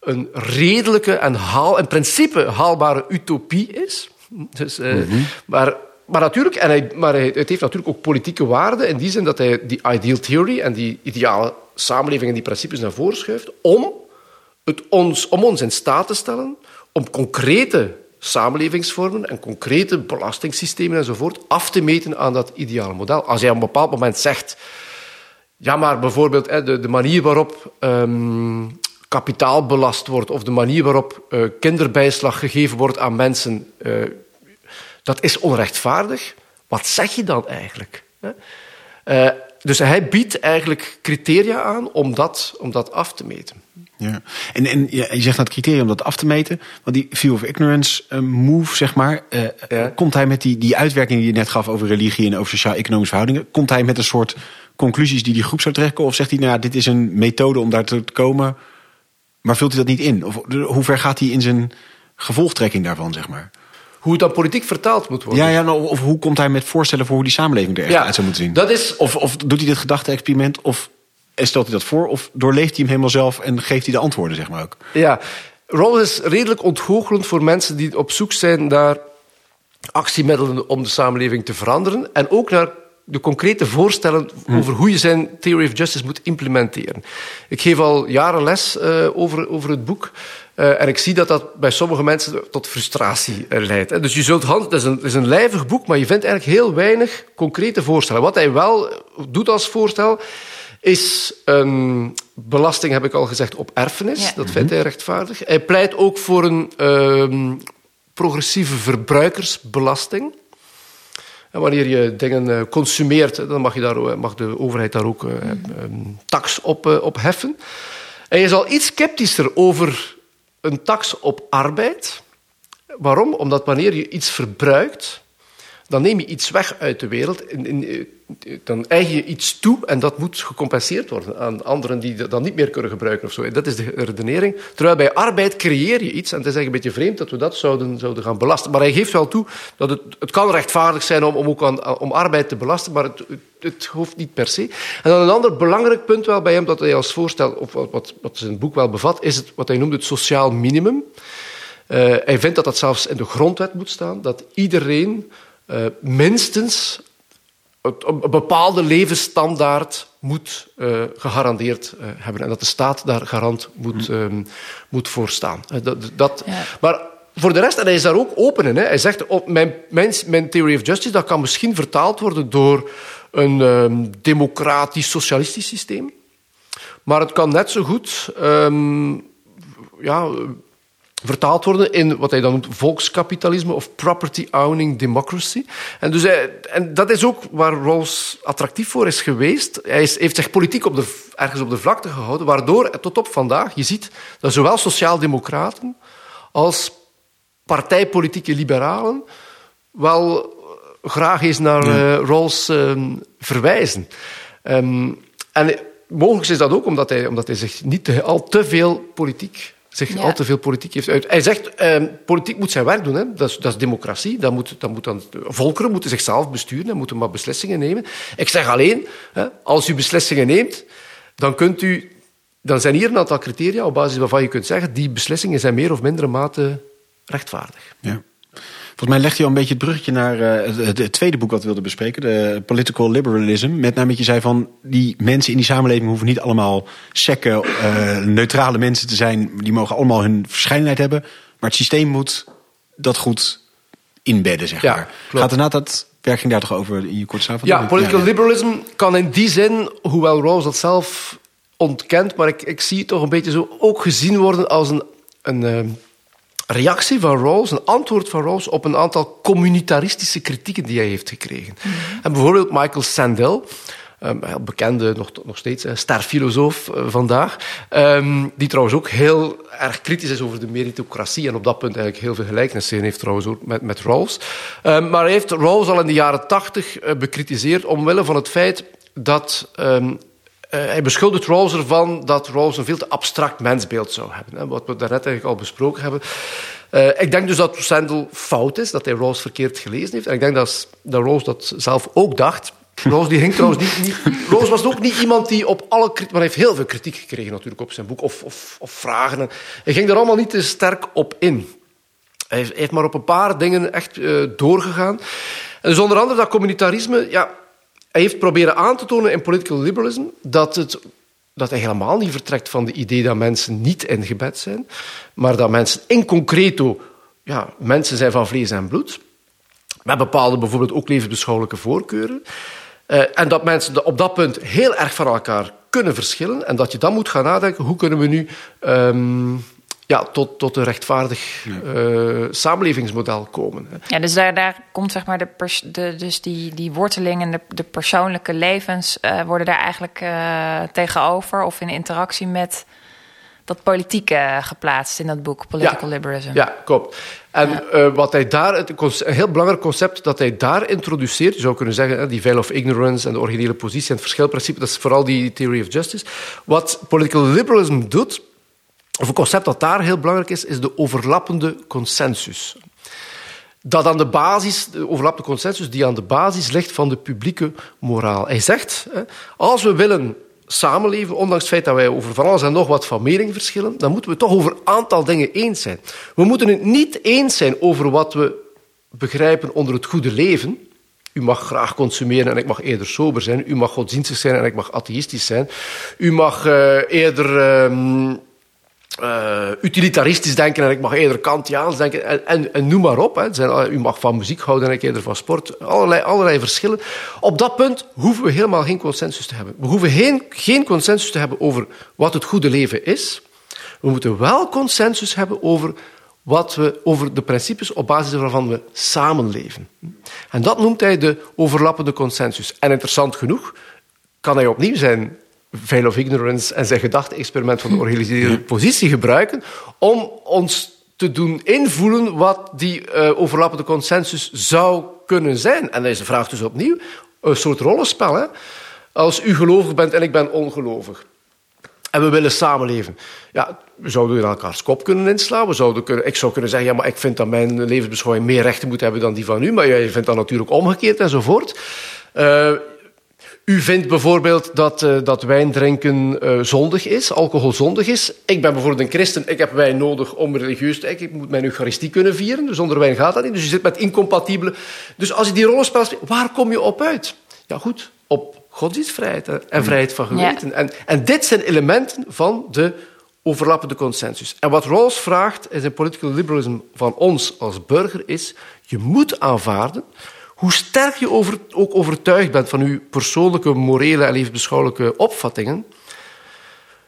een redelijke en haal, in principe haalbare utopie is. Dus, eh, maar, maar natuurlijk, en hij, maar het heeft natuurlijk ook politieke waarde in die zin dat hij die ideal theory en die ideale samenleving en die principes naar voren schuift om het ons, om ons in staat te stellen om concrete samenlevingsvormen en concrete belastingssystemen enzovoort af te meten aan dat ideale model. Als jij op een bepaald moment zegt, ja, maar bijvoorbeeld de, manier waarop um, kapitaal belast wordt of de manier waarop uh, kinderbijslag gegeven wordt aan mensen, uh, dat is onrechtvaardig. Wat zeg je dan eigenlijk? Uh, dus hij biedt eigenlijk criteria aan om dat, om dat af te meten. Ja. En, en je zegt dat criteria om dat af te meten. Want die view of ignorance uh, move, zeg maar. Uh, ja. Komt hij met die, die uitwerking die je net gaf over religie en over sociaal-economische verhoudingen. Komt hij met een soort conclusies die die groep zou trekken? Of zegt hij, nou ja, dit is een methode om daar te komen. Maar vult hij dat niet in? Of hoe ver gaat hij in zijn gevolgtrekking daarvan, zeg maar? Hoe het dan politiek vertaald moet worden. Ja, ja nou, of hoe komt hij met voorstellen voor hoe die samenleving er echt uit zou moeten zien? Dat is... of, of doet hij dit gedachte-experiment, of stelt hij dat voor, of doorleeft hij hem helemaal zelf en geeft hij de antwoorden, zeg maar ook? Ja, Rawls is redelijk ontgoochelend voor mensen die op zoek zijn naar actiemiddelen om de samenleving te veranderen en ook naar de concrete voorstellen hm. over hoe je zijn Theory of Justice moet implementeren. Ik geef al jaren les uh, over, over het boek. Uh, en ik zie dat dat bij sommige mensen tot frustratie leidt. Dus je zult hand, het, is een, het is een lijvig boek, maar je vindt eigenlijk heel weinig concrete voorstellen. Wat hij wel doet als voorstel, is een belasting, heb ik al gezegd, op erfenis. Ja. Dat vindt hij rechtvaardig. Hij pleit ook voor een um, progressieve verbruikersbelasting. En wanneer je dingen eh, consumeert, dan mag, je daar, mag de overheid daar ook uh, um, tax op, uh, op heffen. En je zal iets sceptischer over een tax op arbeid. Waarom? Omdat wanneer je iets verbruikt, dan neem je iets weg uit de wereld. Dan eigen je iets toe en dat moet gecompenseerd worden aan anderen die dat dan niet meer kunnen gebruiken. Of zo. Dat is de redenering. Terwijl bij arbeid creëer je iets. En het is eigenlijk een beetje vreemd dat we dat zouden, zouden gaan belasten. Maar hij geeft wel toe dat het, het kan rechtvaardig zijn om, om ook aan, om arbeid te belasten, maar het, het hoeft niet per se. En dan een ander belangrijk punt wel bij hem dat hij als voorstel, of wat, wat zijn boek wel bevat, is het, wat hij noemt het sociaal minimum. Uh, hij vindt dat dat zelfs in de grondwet moet staan, dat iedereen uh, minstens een bepaalde levensstandaard moet uh, gegarandeerd uh, hebben. En dat de staat daar garant moet, um, moet voor staan. dat, dat, ja. Maar voor de rest, en hij is daar ook open in. Hè. Hij zegt, op mijn, mijn, mijn theory of justice dat kan misschien vertaald worden door een um, democratisch socialistisch systeem. Maar het kan net zo goed um, ja, vertaald worden in wat hij dan noemt volkskapitalisme of property owning democracy. En, dus hij, en dat is ook waar Rawls attractief voor is geweest. Hij is, heeft zich politiek op de, ergens op de vlakte gehouden, waardoor tot op vandaag je ziet dat zowel sociaaldemocraten als partijpolitieke liberalen wel graag eens naar ja. uh, Rawls uh, verwijzen. Um, en mogelijk is dat ook omdat hij, omdat hij zich niet te, al te veel politiek zich ja. al te veel politiek heeft uit. Hij zegt, eh, politiek moet zijn werk doen. Hè. Dat, is, dat is democratie. Dat moet, dat moet dan, volkeren moeten zichzelf besturen en moeten maar beslissingen nemen. Ik zeg alleen, hè, als u beslissingen neemt, dan kunt u... Dan zijn hier een aantal criteria op basis waarvan je kunt zeggen die beslissingen zijn meer of mindere mate rechtvaardig. Ja. Volgens mij legt hij al een beetje het bruggetje naar uh, het, tweede boek wat we wilden bespreken, de Political Liberalism. Met name dat je zei van die mensen in die samenleving hoeven niet allemaal sekke, uh, neutrale mensen te zijn. Die mogen allemaal hun verscheidenheid hebben. Maar het systeem moet dat goed inbedden, zeg maar. Ja, Gaat na dat werk ging daar toch over in je samenvatting? Ja, political ja, ja. liberalism kan in die zin, hoewel Rawls dat zelf ontkent, maar ik, ik zie het toch een beetje zo ook gezien worden als een, een uh, reactie van Rawls, een antwoord van Rawls op een aantal communitaristische kritieken die hij heeft gekregen. Mm -hmm. En bijvoorbeeld Michael Sandel, um, bekende, nog, nog steeds uh, sterfilosoof uh, vandaag, um, die trouwens ook heel erg kritisch is over de meritocratie en op dat punt eigenlijk heel veel gelijkenissen heeft trouwens ook met, met Rawls. Um, maar hij heeft Rawls al in de jaren tachtig uh, bekritiseerd omwille van het feit dat hij beschuldigt Rawls ervan dat Rawls een veel te abstract mensbeeld zou hebben. Hè, wat we daarnet eigenlijk al besproken hebben. Uh, ik denk dus dat Sandel fout is, dat hij Rawls verkeerd gelezen heeft. En ik denk dat, dat Rawls dat zelf ook dacht. Rawls die ging trouwens niet, niet... Was ook niet iemand die op alle... Maar hij heeft heel veel kritiek gekregen natuurlijk op zijn boek, of, of, of vragen. Hij ging er allemaal niet te sterk op in. Hij heeft maar op een paar dingen echt uh, doorgegaan. En dus onder andere dat communitarisme... Ja, hij heeft proberen aan te tonen in political liberalism dat het dat hij helemaal niet vertrekt van het idee dat mensen niet ingebed zijn, maar dat mensen in concreto ja, mensen zijn van vlees en bloed, met bepaalde bijvoorbeeld ook levensbeschouwelijke voorkeuren. Uh, en dat mensen op dat punt heel erg van elkaar kunnen verschillen en dat je dan moet gaan nadenken, hoe kunnen we nu um, ja, tot, tot een rechtvaardig uh, samenlevingsmodel komen. Ja, dus daar, daar komt zeg maar de, pers, de dus die, die worteling en de, de persoonlijke levens uh, worden daar eigenlijk uh, tegenover of in interactie met dat politieke geplaatst in dat boek, Political ja, Liberalism. Ja, klopt. En ja. uh, wat hij daar, het, een heel belangrijk concept dat hij daar introduceert, je zou kunnen zeggen, die veil of ignorance en de originele positie en het verschilprincipe, dat is vooral die theory of justice. Wat political liberalism doet, of een concept dat daar heel belangrijk is, is de overlappende consensus. Dat aan de basis, de overlappende consensus die aan de basis ligt van de publieke moraal. Hij zegt, als we willen samenleven, ondanks het feit dat wij over van alles en nog wat van mening verschillen, dan moeten we toch over een aantal dingen eens zijn. We moeten het niet eens zijn over wat we begrijpen onder het goede leven. U mag graag consumeren en ik mag eerder sober zijn. U mag godsdienstig zijn en ik mag atheïstisch zijn. U mag uh, eerder... Uh, uh, utilitaristisch denken en ik mag eerder Kantiaans denken en, en, en noem maar op. Hè. U mag van muziek houden en ik eerder van sport. Allerlei, allerlei verschillen. Op dat punt hoeven we helemaal geen consensus te hebben. We hoeven geen, geen consensus te hebben over wat het goede leven is. We moeten wel consensus hebben over, wat we, over de principes op basis waarvan we samenleven. En dat noemt hij de overlappende consensus. En interessant genoeg kan hij opnieuw zijn veil of ignorance en zijn gedachte-experiment van de organiseerde positie gebruiken om ons te doen invoelen wat die uh, overlappende consensus zou kunnen zijn. En deze vraagt dus opnieuw een soort rollenspel. Hè? Als u gelovig bent en ik ben ongelovig. En we willen samenleven. Ja, we zouden in elkaars kop kunnen inslaan. We zouden kunnen, ik zou kunnen zeggen, ja, maar ik vind dat mijn levensbeschouwing meer rechten moet hebben dan die van u. Maar jij vindt dat natuurlijk omgekeerd enzovoort. Uh, u vindt bijvoorbeeld dat, uh, dat wijn drinken uh, zondig is, alcohol zondig is. Ik ben bijvoorbeeld een christen, ik heb wijn nodig om religieus te Ik moet mijn eucharistie kunnen vieren, dus zonder wijn gaat dat niet. Dus je zit met incompatibele... Dus als je die rollenspel speelt, waar kom je op uit? Ja goed, op godsdienstvrijheid en vrijheid van geweten. Ja. En, en dit zijn elementen van de overlappende consensus. En wat Rawls vraagt in zijn political liberalism van ons als burger is, je moet aanvaarden hoe sterk je over, ook overtuigd bent van je persoonlijke, morele en levensbeschouwelijke opvattingen,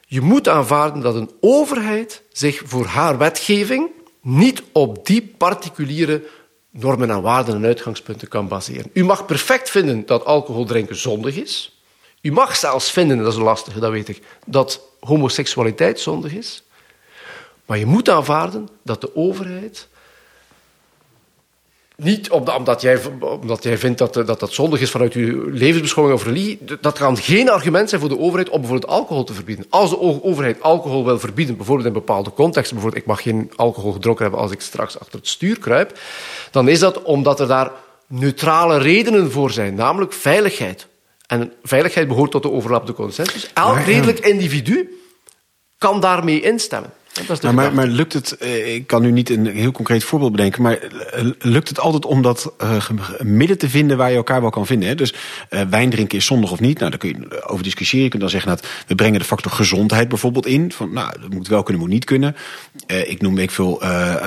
je moet aanvaarden dat een overheid zich voor haar wetgeving niet op die particuliere normen en waarden en uitgangspunten kan baseren. U mag perfect vinden dat alcohol drinken zondig is. U mag zelfs vinden, dat is lastig, dat weet ik, dat homoseksualiteit zondig is. Maar je moet aanvaarden dat de overheid niet omdat jij, omdat jij vindt dat, dat dat zondig is vanuit je levensbeschouwing of religie. Dat kan geen argument zijn voor de overheid om bijvoorbeeld alcohol te verbieden. Als de overheid alcohol wil verbieden, bijvoorbeeld in bepaalde contexten, bijvoorbeeld ik mag geen alcohol gedronken hebben als ik straks achter het stuur kruip, dan is dat omdat er daar neutrale redenen voor zijn, namelijk veiligheid. En veiligheid behoort tot de overlappende consensus. Elk redelijk individu kan daarmee instemmen. Maar, maar, maar, lukt het, eh, ik kan nu niet een heel concreet voorbeeld bedenken, maar eh, lukt het altijd om dat uh, midden te vinden waar je elkaar wel kan vinden? Hè? Dus uh, wijn drinken is zondig of niet? Nou, daar kun je over discussiëren. Je kunt dan zeggen, dat nou, we brengen de factor gezondheid bijvoorbeeld in. Van, nou, dat moet wel kunnen, moet niet kunnen. Uh, ik noem ik veel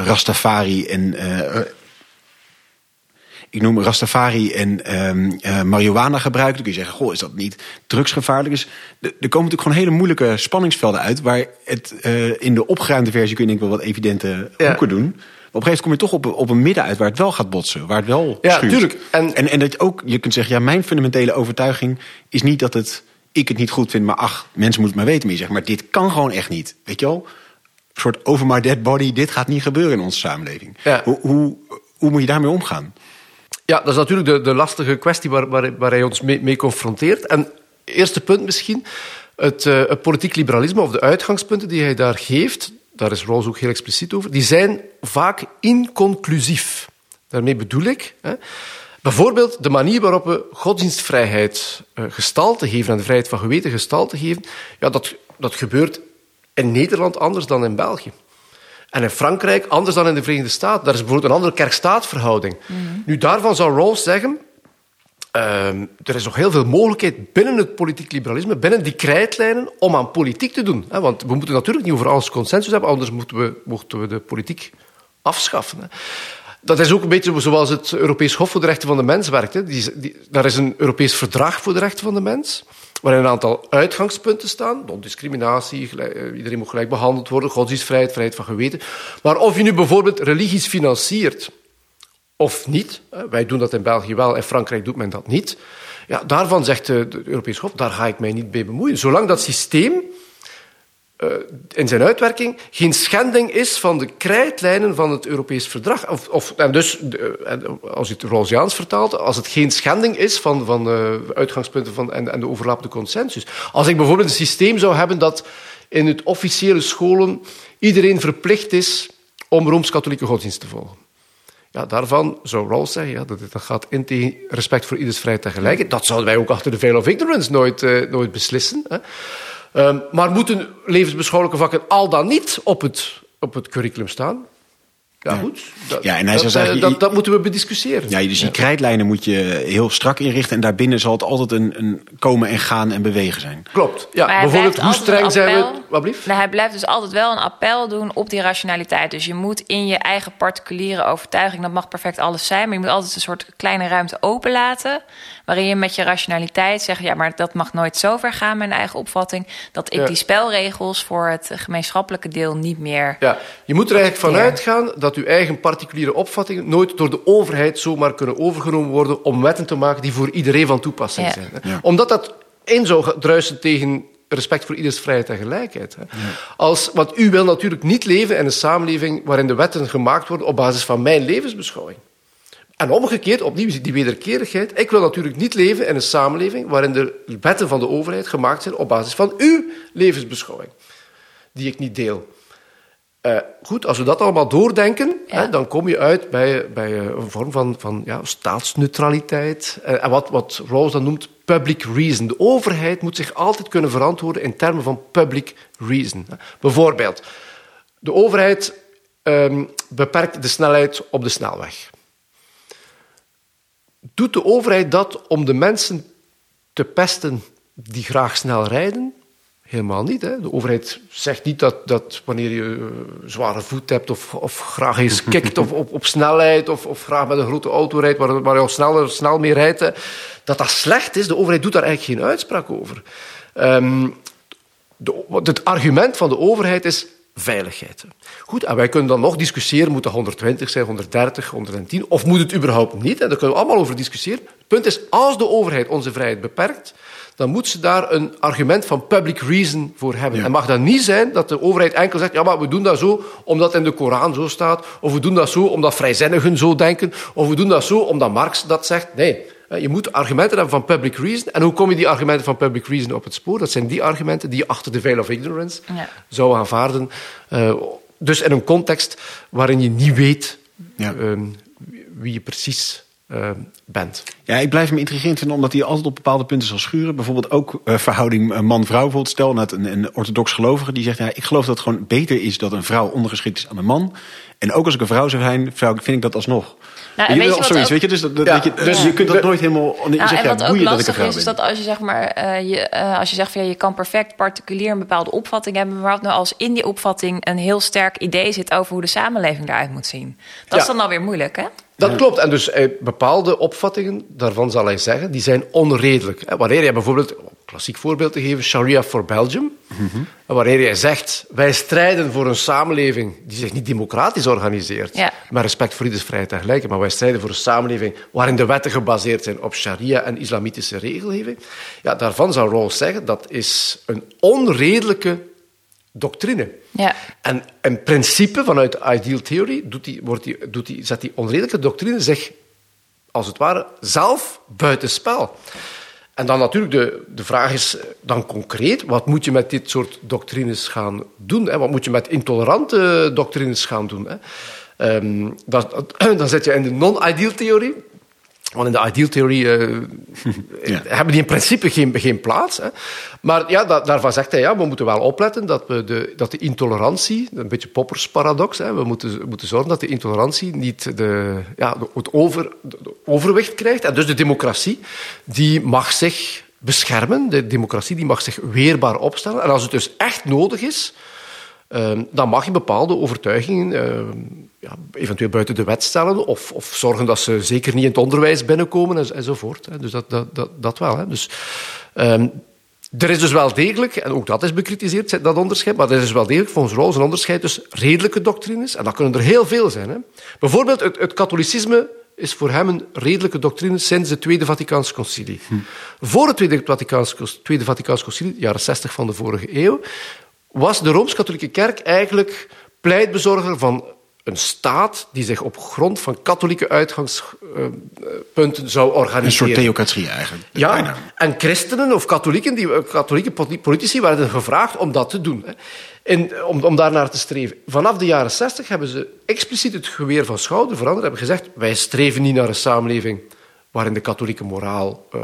Rastafari en ik noem Rastafari en um, uh, marihuana gebruiken. Dan kun je zeggen, goh, is dat niet drugsgevaarlijk? Dus er komen natuurlijk gewoon hele moeilijke spanningsvelden uit... waar het uh, in de opgeruimde versie kun je denk ik wel wat evidente ja. hoeken doen... Maar op een gegeven moment kom je toch op, op een midden uit waar het wel gaat botsen. Waar het wel Ja, schuurt. tuurlijk. En, en, en dat je ook, je kunt zeggen, ja, mijn fundamentele overtuiging is niet dat het, ik het niet goed vind, maar ach, mensen moeten het maar weten. Maar je zegt, maar dit kan gewoon echt niet. Weet je wel? Een soort over my dead body, dit gaat niet gebeuren in onze samenleving. Ja. Hoe, hoe, hoe moet je daarmee omgaan? Ja, dat is natuurlijk de, de lastige kwestie waar, waar, hij ons mee, confronteert. En eerste punt misschien, het, uh, het politiek liberalisme of de uitgangspunten die hij daar geeft, daar is Rawls ook heel expliciet over, die zijn vaak inconclusief. Daarmee bedoel ik, hè, bijvoorbeeld de manier waarop we godsdienstvrijheid uh, gestalte geven en de vrijheid van geweten gestalte geven, ja, dat, dat gebeurt in Nederland anders dan in België. En in Frankrijk anders dan in de Verenigde Staten. Daar is bijvoorbeeld een andere kerk-staatverhouding. Mm. Nu, daarvan zou Rawls zeggen... Ehm, er is nog heel veel mogelijkheid binnen het politiek liberalisme, binnen die krijtlijnen, om aan politiek te doen. Hè? Want we moeten natuurlijk niet over alles consensus hebben, anders moeten we, moeten we de politiek afschaffen. Hè? Dat is ook een beetje zoals het Europees Hof voor de Rechten van de Mens werkt. Hè? Die, die, daar is een Europees Verdrag voor de Rechten van de Mens, waarin een aantal uitgangspunten staan. Non-discriminatie, eh, iedereen moet gelijk behandeld worden, godsdienstvrijheid, vrijheid van geweten. Maar of je nu bijvoorbeeld religies financiert of niet, wij doen dat in België wel, in Frankrijk doet men dat niet, ja, daarvan zegt de Europees Hof, daar ga ik mij niet mee bemoeien. Zolang dat systeem uh, in zijn uitwerking geen schending is van de krijtlijnen van het Europees Verdrag. Of, of, en dus, als je het Rawlsiaans vertaalt, als het geen schending is van, van de uitgangspunten van, en, en de overlappende consensus. Als ik bijvoorbeeld een systeem zou hebben dat in het officiële scholen iedereen verplicht is om Rooms-Katholieke godsdienst te volgen. Ja, daarvan zou Rawls zeggen, ja, dat, dat gaat in respect voor ieders vrijheid en gelijkheid. Dat zouden wij ook achter de veil of ignorance nooit, nooit beslissen. Hè. Um, maar moeten levensbeschouwelijke vakken al dan niet op het, op het curriculum staan? Ja, goed. Dat, ja, en hij dat, zou zeggen, dat, dat, moeten we bediscussiëren. Ja, dus die krijtlijnen moet je heel strak inrichten. En daarbinnen zal het altijd een, een komen en gaan en bewegen zijn. Klopt. Ja, bijvoorbeeld, hoe streng zijn we... Wat blieft? Nou, hij blijft dus altijd wel een appel doen op die rationaliteit. Dus je moet in je eigen particuliere overtuiging... dat mag perfect alles zijn... maar je moet altijd een soort kleine ruimte openlaten... waarin je met je rationaliteit zegt... ja, maar dat mag nooit zo ver gaan, mijn eigen opvatting... dat ik ja. die spelregels voor het gemeenschappelijke deel niet meer... Ja, je moet er eigenlijk vanuit gaan... dat dat uw eigen particuliere opvattingen nooit door de overheid zomaar kunnen overgenomen worden om wetten te maken die voor iedereen van toepassing Ja. zijn. Ja. Omdat dat in zou druisen tegen respect voor ieders vrijheid en gelijkheid. Hè. Als, want u wil natuurlijk niet leven in een samenleving waarin de wetten gemaakt worden op basis van mijn levensbeschouwing. En omgekeerd, opnieuw die wederkerigheid. Ik wil natuurlijk niet leven in een samenleving waarin de wetten van de overheid gemaakt zijn op basis van uw levensbeschouwing, die ik niet deel. Uh, goed, als we dat allemaal doordenken, Ja. hè, dan kom je uit bij, bij eh, een vorm van, van ja, staatsneutraliteit. Uh, en wat, wat Rawls dan noemt public reason. De overheid moet zich altijd kunnen verantwoorden in termen van public reason. Bijvoorbeeld, de overheid um, beperkt de snelheid op de snelweg. Doet de overheid dat om de mensen te pesten die graag snel rijden? Helemaal niet. Hè. De overheid zegt niet dat, dat wanneer je uh, zware voet hebt of, of graag eens *laughs* kikt of, op, op snelheid of, of graag met een grote auto rijdt waar, waar je al sneller, snel mee rijdt, dat dat slecht is. De overheid doet daar eigenlijk geen uitspraak over. Um, de, het argument van de overheid is veiligheid. Goed, en wij kunnen dan nog discussiëren, moet dat 120 zijn, 130, 110, of moet het überhaupt niet? En daar kunnen we allemaal over discussiëren. Het punt is, als de overheid onze vrijheid beperkt, dan moet ze daar een argument van public reason voor hebben. Ja. En mag dat niet zijn dat de overheid enkel zegt, ja, maar we doen dat zo omdat in de Koran zo staat, of we doen dat zo omdat vrijzinnigen zo denken, of we doen dat zo omdat Marx dat zegt. Nee, je moet argumenten hebben van public reason. En hoe kom je die argumenten van public reason op het spoor? Dat zijn die argumenten die je achter de veil of ignorance Ja. zou aanvaarden. Uh, dus in een context waarin je niet weet Ja. um, wie je precies uh, bent. Ja, ik blijf hem intrigerend vinden omdat hij altijd op bepaalde punten zal schuren. Bijvoorbeeld ook uh, verhouding man-vrouw. Bijvoorbeeld stel net een, een orthodox gelovige die zegt... Ja, ik geloof dat het gewoon beter is dat een vrouw ondergeschikt is aan een man. En ook als ik een vrouw zou zijn, vind ik dat alsnog. Nou, Weet je weet wel, je wat zoiets, ook- weet je? Dus, dat, dat- Ja, weet je, dus ja. je kunt dat nooit helemaal... Je Nou, zegt, en ja, wat ook dat lastig is, is dat als je zeg maar, eh, je, eh, als je zegt van ja, je kan perfect particulier een bepaalde opvatting hebben, maar wat nou als in die opvatting een heel sterk idee zit over hoe de samenleving eruit moet zien? Dat is dan alweer moeilijk, hè? Dat klopt. En dus eh, bepaalde opvattingen, daarvan zal hij zeggen, die zijn onredelijk. Wanneer jij bijvoorbeeld, klassiek voorbeeld te geven, Sharia for Belgium. En wanneer jij zegt, wij strijden voor een samenleving die zich niet democratisch organiseert, Ja. met respect voor ieders vrijheid en gelijkheid, maar wij strijden voor een samenleving waarin de wetten gebaseerd zijn op sharia en islamitische regelgeving. Ja, daarvan zou Rawls zeggen, dat is een onredelijke doctrine. Ja. En in principe, vanuit de ideal theory, doet die, wordt die, doet die, zet die onredelijke doctrine zich, als het ware, zelf buitenspel. En dan natuurlijk, de, de vraag is eh, dan concreet, wat moet je met dit soort doctrines gaan doen? Hè? Wat moet je met intolerante doctrines gaan doen? Hè? Ehm, dat, *clears throat* dan zit je in de non-ideal theorie. Want in de ideal theorie uh, *laughs* Ja. hebben die in principe geen, geen plaats. Hè. Maar ja, da- daarvan zegt hij, ja, we moeten wel opletten dat, we de, dat de intolerantie, een beetje Poppers paradox, hè, we moeten, moeten zorgen dat de intolerantie niet de, ja, de- het over, de- overwicht krijgt. En dus de democratie, die mag zich beschermen. De democratie die mag zich weerbaar opstellen. En als het dus echt nodig is, Ehm, dan mag je bepaalde overtuigingen ehm, ja, eventueel buiten de wet stellen of, of zorgen dat ze zeker niet in het onderwijs binnenkomen en, enzovoort. Hè. Dus dat, dat, dat, dat wel. Hè. Dus, ehm, er is dus wel degelijk, en ook dat is bekritiseerd, dat onderscheid, maar er is dus wel degelijk volgens Rawls een onderscheid tussen redelijke doctrines, en dat kunnen er heel veel zijn. Hè. Bijvoorbeeld het, het katholicisme is voor hem een redelijke doctrine sinds het Tweede Vaticaans Concilie. Voor het Tweede Vaticaans, Tweede Vaticaans Concilie, jaren 60 van de vorige eeuw, was de Rooms-Katholieke Kerk eigenlijk pleitbezorger van een staat die zich op grond van katholieke uitgangspunten zou organiseren. Een soort theocratie eigenlijk. Ja, Bijna. en christenen of katholieken, die, eh, katholieke poli- politici werden gevraagd om dat te doen. Hè. En, om, om daar naar te streven. Vanaf de jaren 60 hebben ze expliciet het geweer van schouder veranderd. Hebben gezegd, wij streven niet naar een samenleving waarin de katholieke moraal eh,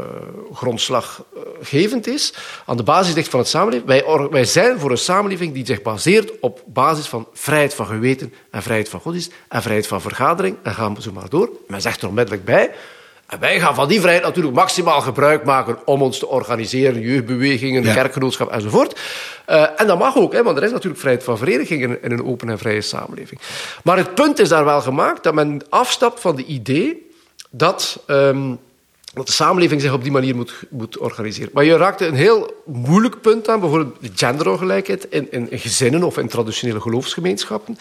grondslaggevend is. Aan de basis ligt van het samenleving. Wij, wij zijn voor een samenleving die zich baseert op basis van vrijheid van geweten en vrijheid van godsdienst en vrijheid van vergadering. En gaan we zo maar door. Men zegt er onmiddellijk bij, en wij gaan van die vrijheid natuurlijk maximaal gebruik maken om ons te organiseren, jeugdbewegingen, Ja. kerkgenootschap enzovoort. Eh, en dat mag ook, hè, want er is natuurlijk vrijheid van vereniging in, in een open en vrije samenleving. Maar het punt is daar wel gemaakt dat men afstapt van de idee dat, ehm, dat de samenleving zich op die manier moet, moet organiseren. Maar je raakte een heel moeilijk punt aan, bijvoorbeeld de genderongelijkheid in, in, in gezinnen of in traditionele geloofsgemeenschappen.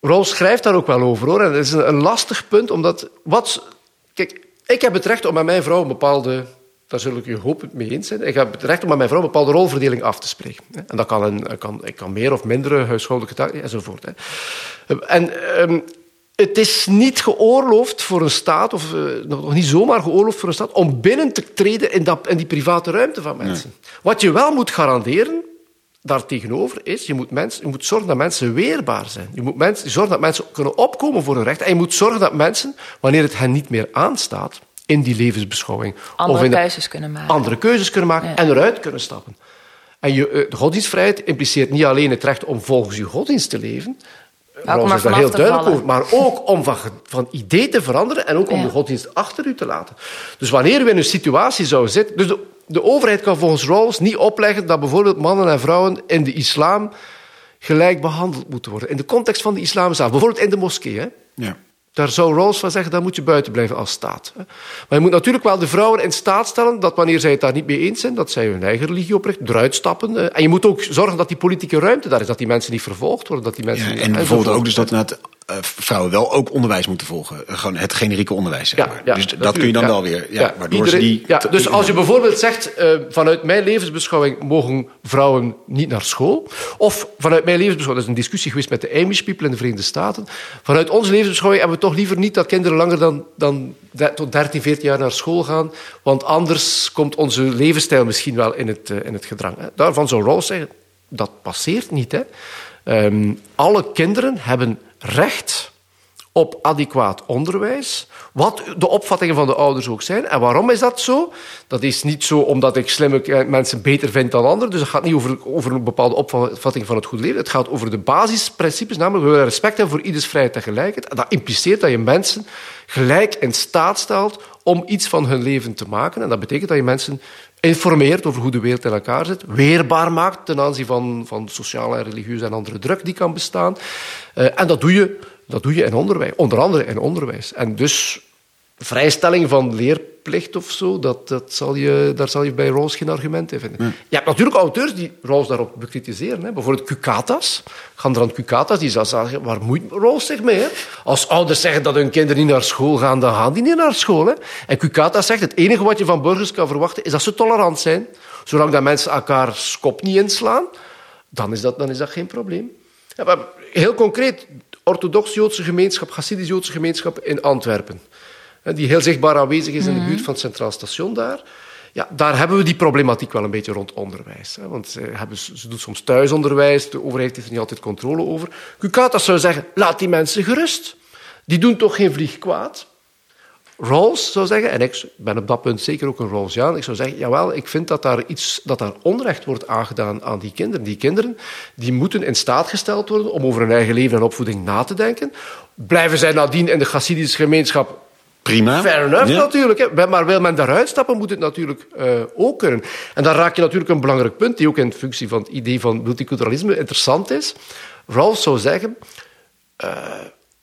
Rawls schrijft daar ook wel over hoor. En het is een, lastig punt, omdat. Wat, kijk, ik heb het recht om met mijn vrouw een bepaalde. Daar zul ik u hopelijk mee eens zijn. Ik heb het recht om met mijn vrouw een bepaalde rolverdeling af te spreken. En dat kan, een, kan, ik kan meer of mindere huishoudelijke taken enzovoort. En ehm, het is niet geoorloofd voor een staat, of eh, nog niet zomaar geoorloofd voor een staat, om binnen te treden in, dat, in die private ruimte van mensen. Wat je wel moet garanderen, daartegenover is, je moet, mensen, je moet zorgen dat mensen weerbaar zijn. Je moet mensen, zorgen dat mensen kunnen opkomen voor hun recht. En je moet zorgen dat mensen, wanneer het hen niet meer aanstaat, in die levensbeschouwing... Andere of in de- keuzes kunnen maken. Andere keuzes kunnen maken Ja. en eruit kunnen stappen. En je, eh, de godsdienstvrijheid impliceert niet alleen het recht om volgens je godsdienst te leven... maar Rawls is daar heel duidelijk over. Maar ook om van, van idee te veranderen en ook om Ja. de godsdienst achter u te laten. Dus wanneer we in een situatie zouden zitten... Dus de, de overheid kan volgens Rawls niet opleggen dat bijvoorbeeld mannen en vrouwen in de islam gelijk behandeld moeten worden. In de context van de islam zelf. Bijvoorbeeld in de moskee. Hè? Ja. Daar zou Rawls van zeggen, daar moet je buiten blijven als staat. Maar je moet natuurlijk wel de vrouwen in staat stellen dat wanneer zij het daar niet mee eens zijn, dat zij hun eigen religie oprichten, eruit stappen. eh. En je moet ook zorgen dat die politieke ruimte daar is, dat die mensen niet vervolgd worden, dat die mensen Ja, en bijvoorbeeld ook dus dat vrouwen wel ook onderwijs moeten volgen. Eh, Gewoon het generieke onderwijs, zeg maar. dus dat kun je dan ja. wel weer... Ja, Ja, waardoor iedereen- ze die... ja, dus als je bijvoorbeeld zegt, eh, vanuit mijn levensbeschouwing mogen vrouwen niet naar school. Of vanuit mijn levensbeschouwing, dat is een discussie geweest met de Amish people in de Verenigde Staten. Vanuit onze levensbeschouwing hebben we toch liever niet dat kinderen langer dan, dan tot 13, 14 jaar naar school gaan. Want anders komt onze levensstijl misschien wel in het, eh, in het gedrang. Hè. Daarvan zou Rawls zeggen, dat passeert niet. Hè. Ehm, alle kinderen hebben recht op adequaat onderwijs. Wat de opvattingen van de ouders ook zijn. En waarom is dat zo? Dat is niet zo omdat ik slimme eh, mensen beter vind dan anderen. Dus het gaat niet over, over een bepaalde opvatting van het goed leven. Het gaat over de basisprincipes, namelijk we willen respect hebben voor ieders vrijheid en gelijkheid. En dat impliceert dat je mensen gelijk in staat stelt om iets van hun leven te maken. En dat betekent dat je mensen informeert over hoe de wereld in elkaar zit, weerbaar maakt ten aanzien van, van sociale en religieuze en andere druk die kan bestaan. Eh, en dat doe je dat doe je in onderwijs, onder andere in onderwijs. En dus vrijstelling van leerplicht of zo, dat, dat zal je, daar zal je bij Rawls geen argument in vinden. Je hebt natuurlijk auteurs die Rawls daarop bekritiseren. Hè. Bijvoorbeeld Cucatas, Gandrand Cucatas, die zal zeggen, waar moet Rawls zich mee? Hè? Als ouders zeggen dat hun kinderen niet naar school gaan, dan gaan die niet naar school. Hè. En Cucatas zegt, het enige wat je van burgers kan verwachten, is dat ze tolerant zijn. Zolang dat mensen elkaar kop niet inslaan, dan is dat, dan is dat geen probleem. Ja, maar heel concreet, orthodox-Joodse gemeenschap, Hasidisch-Joodse gemeenschap in Antwerpen. Die heel zichtbaar aanwezig is in de buurt van het Centraal Station daar. Ja, daar hebben we die problematiek wel een beetje rond onderwijs. Hè. Want ze, hebben, ze doet soms thuisonderwijs, de overheid heeft er niet altijd controle over. Cucatas zou zeggen, laat die mensen gerust. die doen toch geen vlieg kwaad. Rawls zou zeggen, en ik ben op dat punt zeker ook een Rawlsiaan, ik zou zeggen, jawel, ik vind dat daar, iets, dat daar onrecht wordt aangedaan aan die kinderen. Die kinderen die moeten in staat gesteld worden om over hun eigen leven en opvoeding na te denken. Blijven zij nadien in de Hasidische gemeenschap Prima. Fair enough Ja. natuurlijk. Hè. Maar wil men daaruit stappen, moet het natuurlijk eh, ook kunnen. En dan raak je natuurlijk een belangrijk punt, die ook in functie van het idee van multiculturalisme interessant is. Rawls zou zeggen, eh,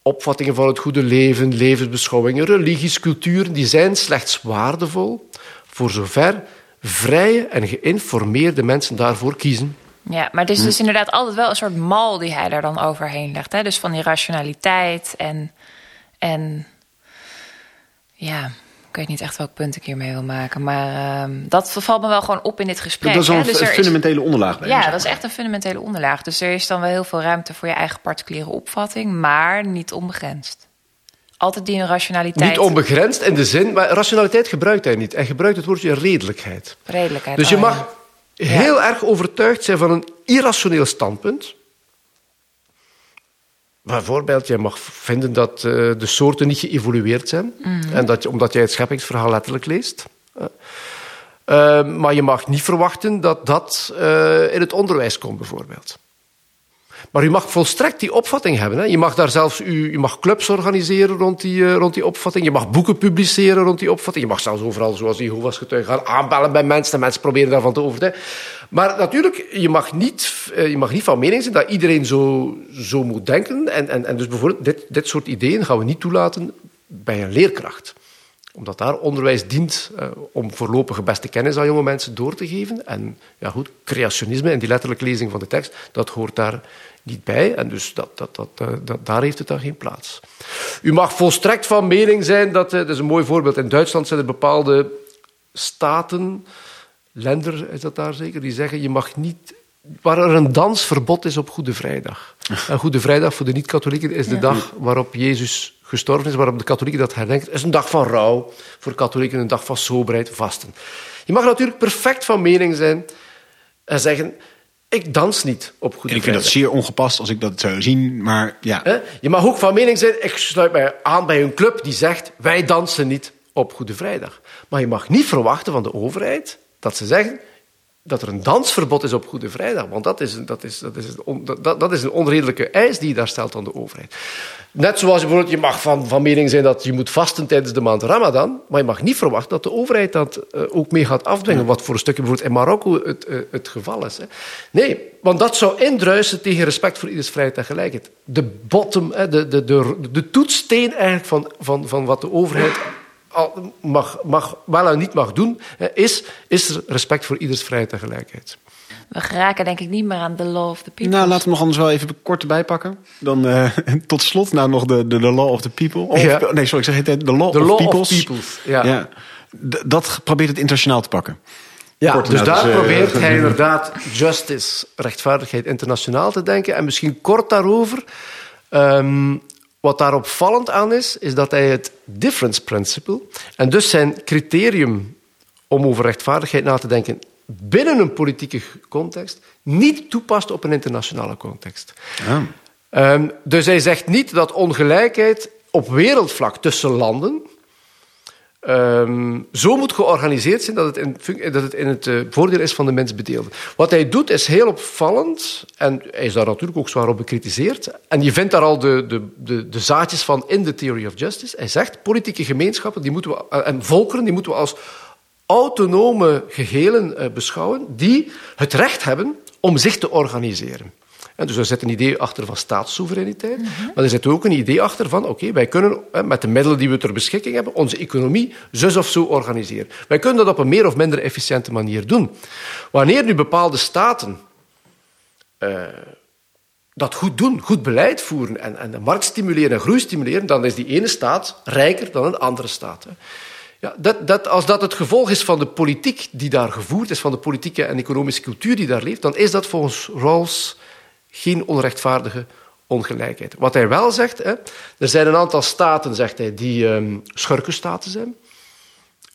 opvattingen van het goede leven, levensbeschouwingen, religies, culturen, die zijn slechts waardevol voor zover vrije en geïnformeerde mensen daarvoor kiezen. Ja, maar het is dus inderdaad altijd wel een soort mal die hij daar dan overheen legt. Hè? Dus van die rationaliteit en, en ja, ik weet niet echt welk punt ik hiermee wil maken. Maar ehm, dat valt me wel gewoon op in dit gesprek. Dat is Dus een is- fundamentele onderlaag bij Ja, dat is echt een fundamentele onderlaag. Dus er is dan wel heel veel ruimte voor je eigen particuliere opvatting, maar niet onbegrensd. Altijd die rationaliteit, Niet onbegrensd in de zin, maar rationaliteit gebruikt hij niet. Hij gebruikt het woordje redelijkheid. redelijkheid. Dus je oh ja. mag heel erg overtuigd zijn van een irrationeel standpunt. Bijvoorbeeld, je mag vinden dat eh, de soorten niet geëvolueerd zijn. En dat, je- omdat jij het scheppingsverhaal letterlijk leest. Eh, maar je mag niet verwachten dat dat eh, in het onderwijs komt, bijvoorbeeld. Maar u mag volstrekt die opvatting hebben. Hè. Je mag daar zelfs u, je mag clubs organiseren rond die, rond die opvatting. Je mag boeken publiceren rond die opvatting. Je mag zelfs overal, zoals Jehovah's getuigen, gaan aanbellen bij mensen. En mensen proberen daarvan te overtuigen. Maar natuurlijk, je mag niet, eh, je mag niet van mening zijn dat iedereen zo, zo moet denken. En, en, en dus bijvoorbeeld, dit, dit soort ideeën gaan we niet toelaten bij een leerkracht omdat daar onderwijs dient eh, om voorlopige beste kennis aan jonge mensen door te geven. En ja, goed, creationisme en die letterlijke lezing van de tekst, dat hoort daar niet bij. En dus dat, dat, dat, eh, daar heeft het dan geen plaats. U mag volstrekt van mening zijn dat, eh, dat is een mooi voorbeeld, in Duitsland zijn er bepaalde staten, lender is dat daar zeker, die zeggen je mag niet waar er een dansverbod is op Goede Vrijdag. *laughs* En Goede Vrijdag voor de niet-katholieken is de dag waarop Jezus gestorven is, waarop de katholieken dat herdenken. is een dag van rouw, voor katholieken een dag van soberheid, vasten. Je mag natuurlijk perfect van mening zijn en zeggen, ik dans niet op Goede En ik vind Vrijdag. dat zeer ongepast als ik dat zou zien, maar ja. Je mag ook van mening zijn, ik sluit mij aan bij een club die zegt, wij dansen niet op Goede Vrijdag. Maar je mag niet verwachten van de overheid dat ze zeggen dat er een dansverbod is op Goede Vrijdag. Want dat is, een- dat is, dat is, een, dat, dat is een onredelijke eis die je daar stelt aan de overheid. Net zoals je bijvoorbeeld, je mag van, van mening zijn dat je moet vasten tijdens de maand Ramadan, maar je mag niet verwachten dat de overheid dat eh, ook mee gaat afdwingen, wat voor een stukje bijvoorbeeld in Marokko het, eh, het geval is. Hè. Nee, want dat zou indruisen tegen respect voor ieders vrijheid en gelijkheid. De bottom, hè, de, de, de, de toetssteen eigenlijk van, van, van wat de overheid mag, mag, wel en niet mag doen, is, is er respect voor ieders vrijheid en gelijkheid. We geraken denk ik niet meer aan the law of the people. Nou, laten we nog anders wel even kort erbij pakken. Dan eh, *laughs* tot slot nou nog de, de, de law of the people. Of, Ja. Nee, sorry, ik zeg het, de law, The of, law peoples. of peoples, ja. D- dat probeert het internationaal te pakken. Ja, Kort, dus nou, daar dus, eh, probeert *laughs* hij inderdaad justice, rechtvaardigheid internationaal te denken. En misschien kort daarover. Ehm, wat daar opvallend aan is, is dat hij het difference principle, en dus zijn criterium om over rechtvaardigheid na te denken binnen een politieke context, niet toepast op een internationale context. Ja. Ehm, dus hij zegt niet dat ongelijkheid op wereldvlak tussen landen ehm, zo moet georganiseerd zijn dat het in, dat het in het eh, voordeel is van de mensbedeelde. Wat hij doet is heel opvallend en hij is daar natuurlijk ook zwaar op bekritiseerd. En je vindt daar al de, de, de, de zaadjes van in de Theory of Justice. Hij zegt, politieke gemeenschappen die moeten we, eh, en volkeren die moeten we als autonome gehelen eh, beschouwen die het recht hebben om zich te organiseren. En dus er zit een idee achter van staatssoevereiniteit, maar er zit ook een idee achter van, oké, wij kunnen met de middelen die we ter beschikking hebben, onze economie zus of zo organiseren. Wij kunnen dat op een meer of minder efficiënte manier doen. Wanneer nu bepaalde staten eh, dat goed doen, goed beleid voeren en, en de markt stimuleren en groei stimuleren, dan is die ene staat rijker dan een andere staat. hè. Ja, dat, dat, als dat het gevolg is van de politiek die daar gevoerd is, van de politieke en economische cultuur die daar leeft, dan is dat volgens Rawls geen onrechtvaardige ongelijkheid. Wat hij wel zegt, hè, er zijn een aantal staten, zegt hij, die ehm, schurkenstaten zijn.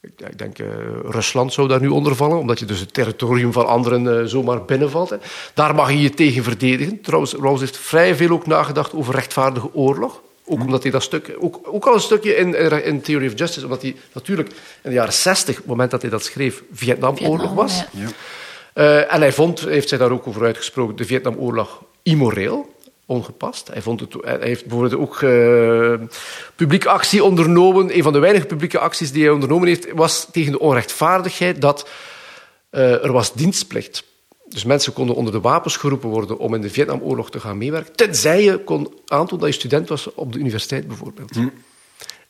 Ik, ik denk, eh, Rusland zou daar nu onder vallen, omdat je dus het territorium van anderen eh, zomaar binnenvalt. Hè. Daar mag je je tegen verdedigen. Trouwens, Rawls heeft vrij veel ook nagedacht over rechtvaardige oorlog. Ook omdat hij dat stuk, ook, ook al een stukje in, in, Theory of Justice, omdat hij natuurlijk in de jaren 60, op het moment dat hij dat schreef, Vietnamoorlog Vietnam, was. ja. Ja. Eh, en hij vond, heeft zich daar ook over uitgesproken, de Vietnamoorlog immoreel, ongepast. Hij, vond het, hij heeft bijvoorbeeld ook eh, publieke actie ondernomen. Een van de weinige publieke acties die hij ondernomen heeft, was tegen de onrechtvaardigheid dat eh, er was dienstplicht. Dus mensen konden onder de wapens geroepen worden om in de Vietnamoorlog te gaan meewerken, tenzij je kon aantonen dat je student was op de universiteit bijvoorbeeld.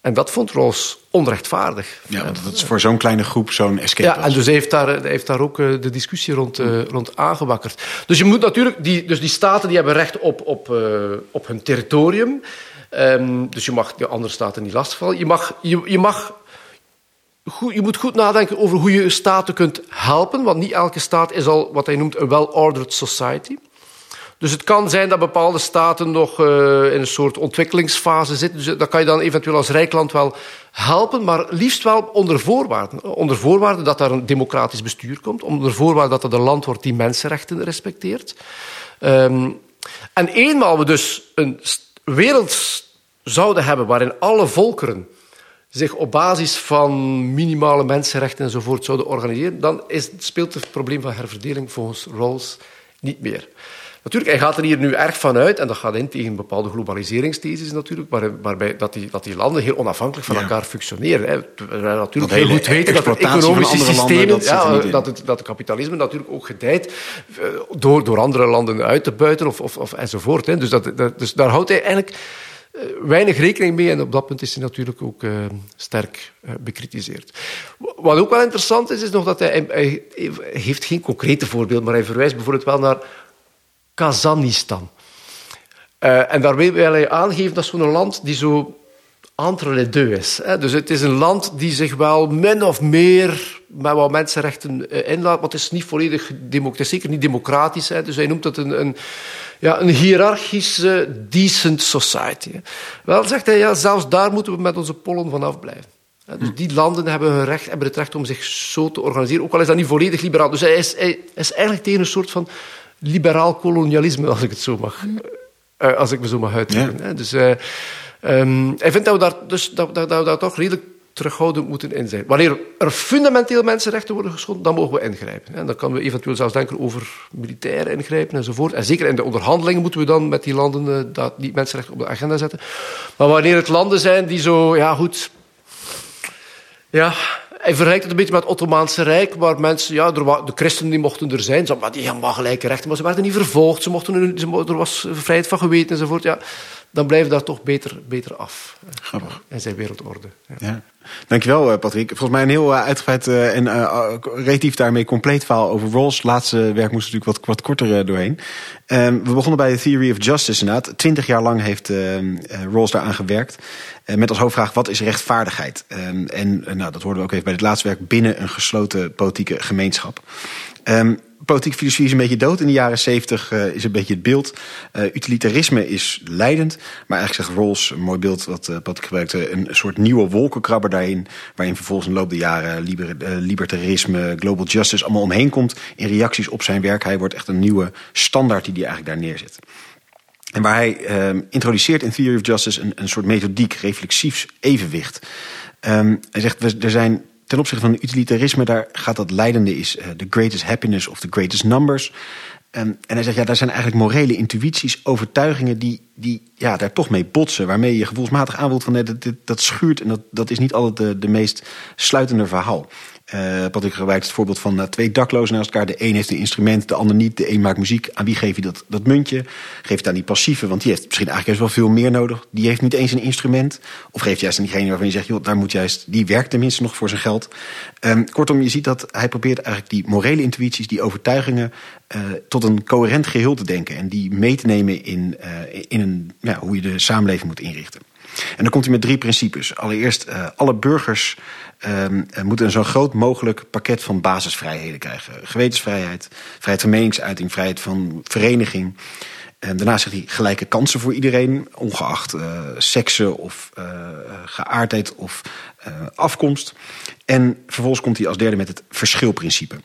En dat vond Rawls onrechtvaardig. Ja, want dat is voor zo'n kleine groep zo'n escape. Ja, en dus heeft daar, hij heeft daar ook eh, de discussie rond, eh, rond aangewakkerd. Dus je moet natuurlijk, die, dus die staten die hebben recht op, op, eh, op hun territorium. Ehm, dus je mag de andere staten niet lastigvallen. Je, mag, je, je, mag goed, je moet goed nadenken over hoe je staten kunt helpen, want niet elke staat is al wat hij noemt een well-ordered society. Dus het kan zijn dat bepaalde staten nog uh, in een soort ontwikkelingsfase zitten. Dus dat kan je dan eventueel als rijk land wel helpen, maar liefst wel onder voorwaarden. Onder voorwaarden dat daar een democratisch bestuur komt, onder voorwaarden dat het een land wordt die mensenrechten respecteert. Um, en eenmaal we dus een wereld zouden hebben waarin alle volkeren zich op basis van minimale mensenrechten enzovoort zouden organiseren, dan is, speelt het probleem van herverdeling volgens Rawls niet meer. Natuurlijk, hij gaat er hier nu erg van uit, en dat gaat in tegen bepaalde globaliseringstheses natuurlijk, waar, waarbij dat die, dat die landen heel onafhankelijk van Ja. elkaar functioneren. Hè. We natuurlijk Dat heel goed weten dat het economische systeem, dat ja, dat, het, dat het kapitalisme natuurlijk ook gedijt eh, door, door andere landen uit te buiten of, of, of enzovoort. Hè. Dus, dat, dat, dus daar houdt hij eigenlijk eh, weinig rekening mee en op dat punt is hij natuurlijk ook eh, sterk bekritiseerd. Wat ook wel interessant is, is nog dat hij, hij, hij heeft geen concrete voorbeeld, maar hij verwijst bijvoorbeeld wel naar Kazanistan. Eh, en daarmee wil hij aangeven dat zo'n land die zo entre les deux is. Hè. Dus het is een land die zich wel min of meer met wat mensenrechten eh, inlaat, maar het is niet volledig demo- het is zeker niet democratisch. Hè. Dus hij noemt het een, een, ja, een hiërarchische decent society. Wel zegt hij, ja, zelfs daar moeten we met onze pollen vanaf blijven. Dus die landen hebben, hun recht, hebben het recht om zich zo te organiseren, ook al is dat niet volledig liberaal. Dus hij is, hij is eigenlijk tegen een soort van liberaal kolonialisme, als ik het zo mag, eh, als ik me zo mag uitdrukken. hè. Dus, eh, ehm, hij vindt dat we daar, dus, dat, dat, dat we daar toch redelijk terughoudend moeten in zijn. Wanneer er fundamenteel mensenrechten worden geschonden, dan mogen we ingrijpen. hè. Dan kunnen we eventueel zelfs denken over militair ingrijpen enzovoort. En zeker in de onderhandelingen moeten we dan met die landen eh, dat, die mensenrechten op de agenda zetten. Maar wanneer het landen zijn die zo, ja goed, ja, hij vergelijkt het een beetje met het Ottomaanse Rijk, waar mensen, ja, er de christenen die mochten er zijn, ze, maar die hadden gelijke rechten, maar ze werden niet vervolgd, ze mochten, ze, er was vrijheid van geweten enzovoort. Ja, dan blijven we daar toch beter, beter af Grappig. in zijn wereldorde. Ja. Ja. Dankjewel, eh, Patrick. Volgens mij een heel eh, uitgebreid eh, en relatief daarmee compleet verhaal over Rawls. Laatste werk moest natuurlijk wat, wat korter doorheen. Ehm, we begonnen bij de Theory of Justice inderdaad. Twintig jaar lang heeft ehm, eh, Rawls daaraan gewerkt. Met als hoofdvraag, wat is rechtvaardigheid? Ehm, en nou, dat hoorden we ook even bij dit laatste werk binnen een gesloten politieke gemeenschap. Politieke filosofie is een beetje dood. In de jaren zeventig eh, is een beetje het beeld. Eh, utilitarisme is leidend. Maar eigenlijk zegt Rawls, een mooi beeld wat uh, Patrick gebruikte... een soort nieuwe wolkenkrabber daarin... waarin vervolgens in de loop der jaren liber, eh, libertarisme, global justice... allemaal omheen komt in reacties op zijn werk. Hij wordt echt een nieuwe standaard die hij eigenlijk daar neerzet. En waar hij ehm, introduceert in Theory of Justice een, een soort methodiek, reflexief evenwicht. Ehm, hij zegt, er zijn ten opzichte van utilitarisme, daar gaat dat leidende is eh, the greatest happiness of the greatest numbers. Ehm, en hij zegt, ja, daar zijn eigenlijk morele intuïties, overtuigingen die, die ja, daar toch mee botsen. Waarmee je gevoelsmatig aanvoelt van nee, dat, dat, dat schuurt en dat, dat is niet altijd de, de meest sluitende verhaal. Uh, Patrick gebruikt het voorbeeld van uh, twee daklozen naast elkaar. De een heeft een instrument, de ander niet. De een maakt muziek. Aan wie geef je dat, dat muntje? Geef het aan die passieve, want die heeft misschien eigenlijk wel veel meer nodig. Die heeft niet eens een instrument. Of geef juist aan diegene waarvan je zegt, joh, daar moet juist, die werkt tenminste nog voor zijn geld. Um, kortom, je ziet dat hij probeert eigenlijk die morele intuïties, die overtuigingen, uh, tot een coherent geheel te denken. En die mee te nemen in, in een, ja, hoe je de samenleving moet inrichten. En dan komt hij met drie principes. Allereerst, alle burgers um, moeten een zo groot mogelijk pakket van basisvrijheden krijgen. Gewetensvrijheid, vrijheid van meningsuiting, vrijheid van vereniging. En daarnaast zegt hij gelijke kansen voor iedereen, ongeacht uh, seksen of uh, geaardheid of afkomst. En vervolgens komt hij als derde met het verschilprincipe.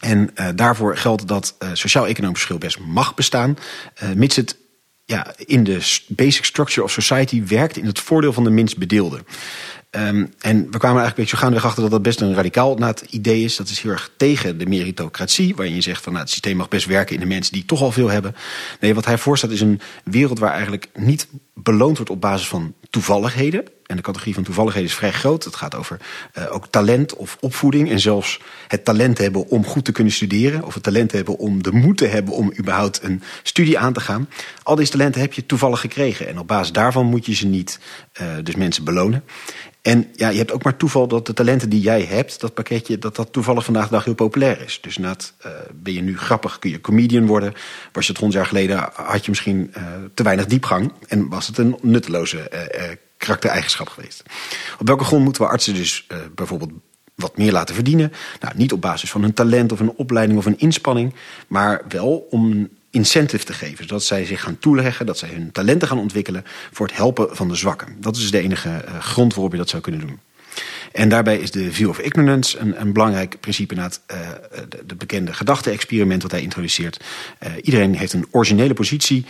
En daarvoor geldt dat sociaal-economisch verschil best mag bestaan, mits het ja, in de basic structure of society werkt in het voordeel van de minst bedeelde. Um, en we kwamen eigenlijk een beetje gaandeweg achter dat dat best een radicaal na idee is. Dat is heel erg tegen de meritocratie, waarin je zegt van nou, het systeem mag best werken in de mensen die toch al veel hebben. Nee, wat hij voorstelt is een wereld waar eigenlijk niet beloond wordt op basis van toevalligheden. En de categorie van toevalligheden is vrij groot. Het gaat over uh, ook talent of opvoeding. En zelfs het talent hebben om goed te kunnen studeren. Of het talent hebben om de moed te hebben om überhaupt een studie aan te gaan. Al deze talenten heb je toevallig gekregen. En op basis daarvan moet je ze niet uh, dus mensen belonen. En ja, je hebt ook maar toeval dat de talenten die jij hebt, dat pakketje, dat dat toevallig vandaag de dag heel populair is. Dus inderdaad, uh, ben je nu grappig, kun je comedian worden. Was je het honderd jaar geleden, had je misschien uh, te weinig diepgang. En was het een nutteloze uh, karaktereigenschap geweest. Op welke grond moeten we artsen dus bijvoorbeeld wat meer laten verdienen? Nou, niet op basis van hun talent of een opleiding of een inspanning, maar wel om incentive te geven. Zodat zij zich gaan toeleggen, dat zij hun talenten gaan ontwikkelen voor het helpen van de zwakken. Dat is dus de enige uh, grond waarop je dat zou kunnen doen. En daarbij is de view of ignorance een, een belangrijk principe na het uh, de, de, bekende gedachte-experiment wat hij introduceert. Uh, iedereen heeft een originele positie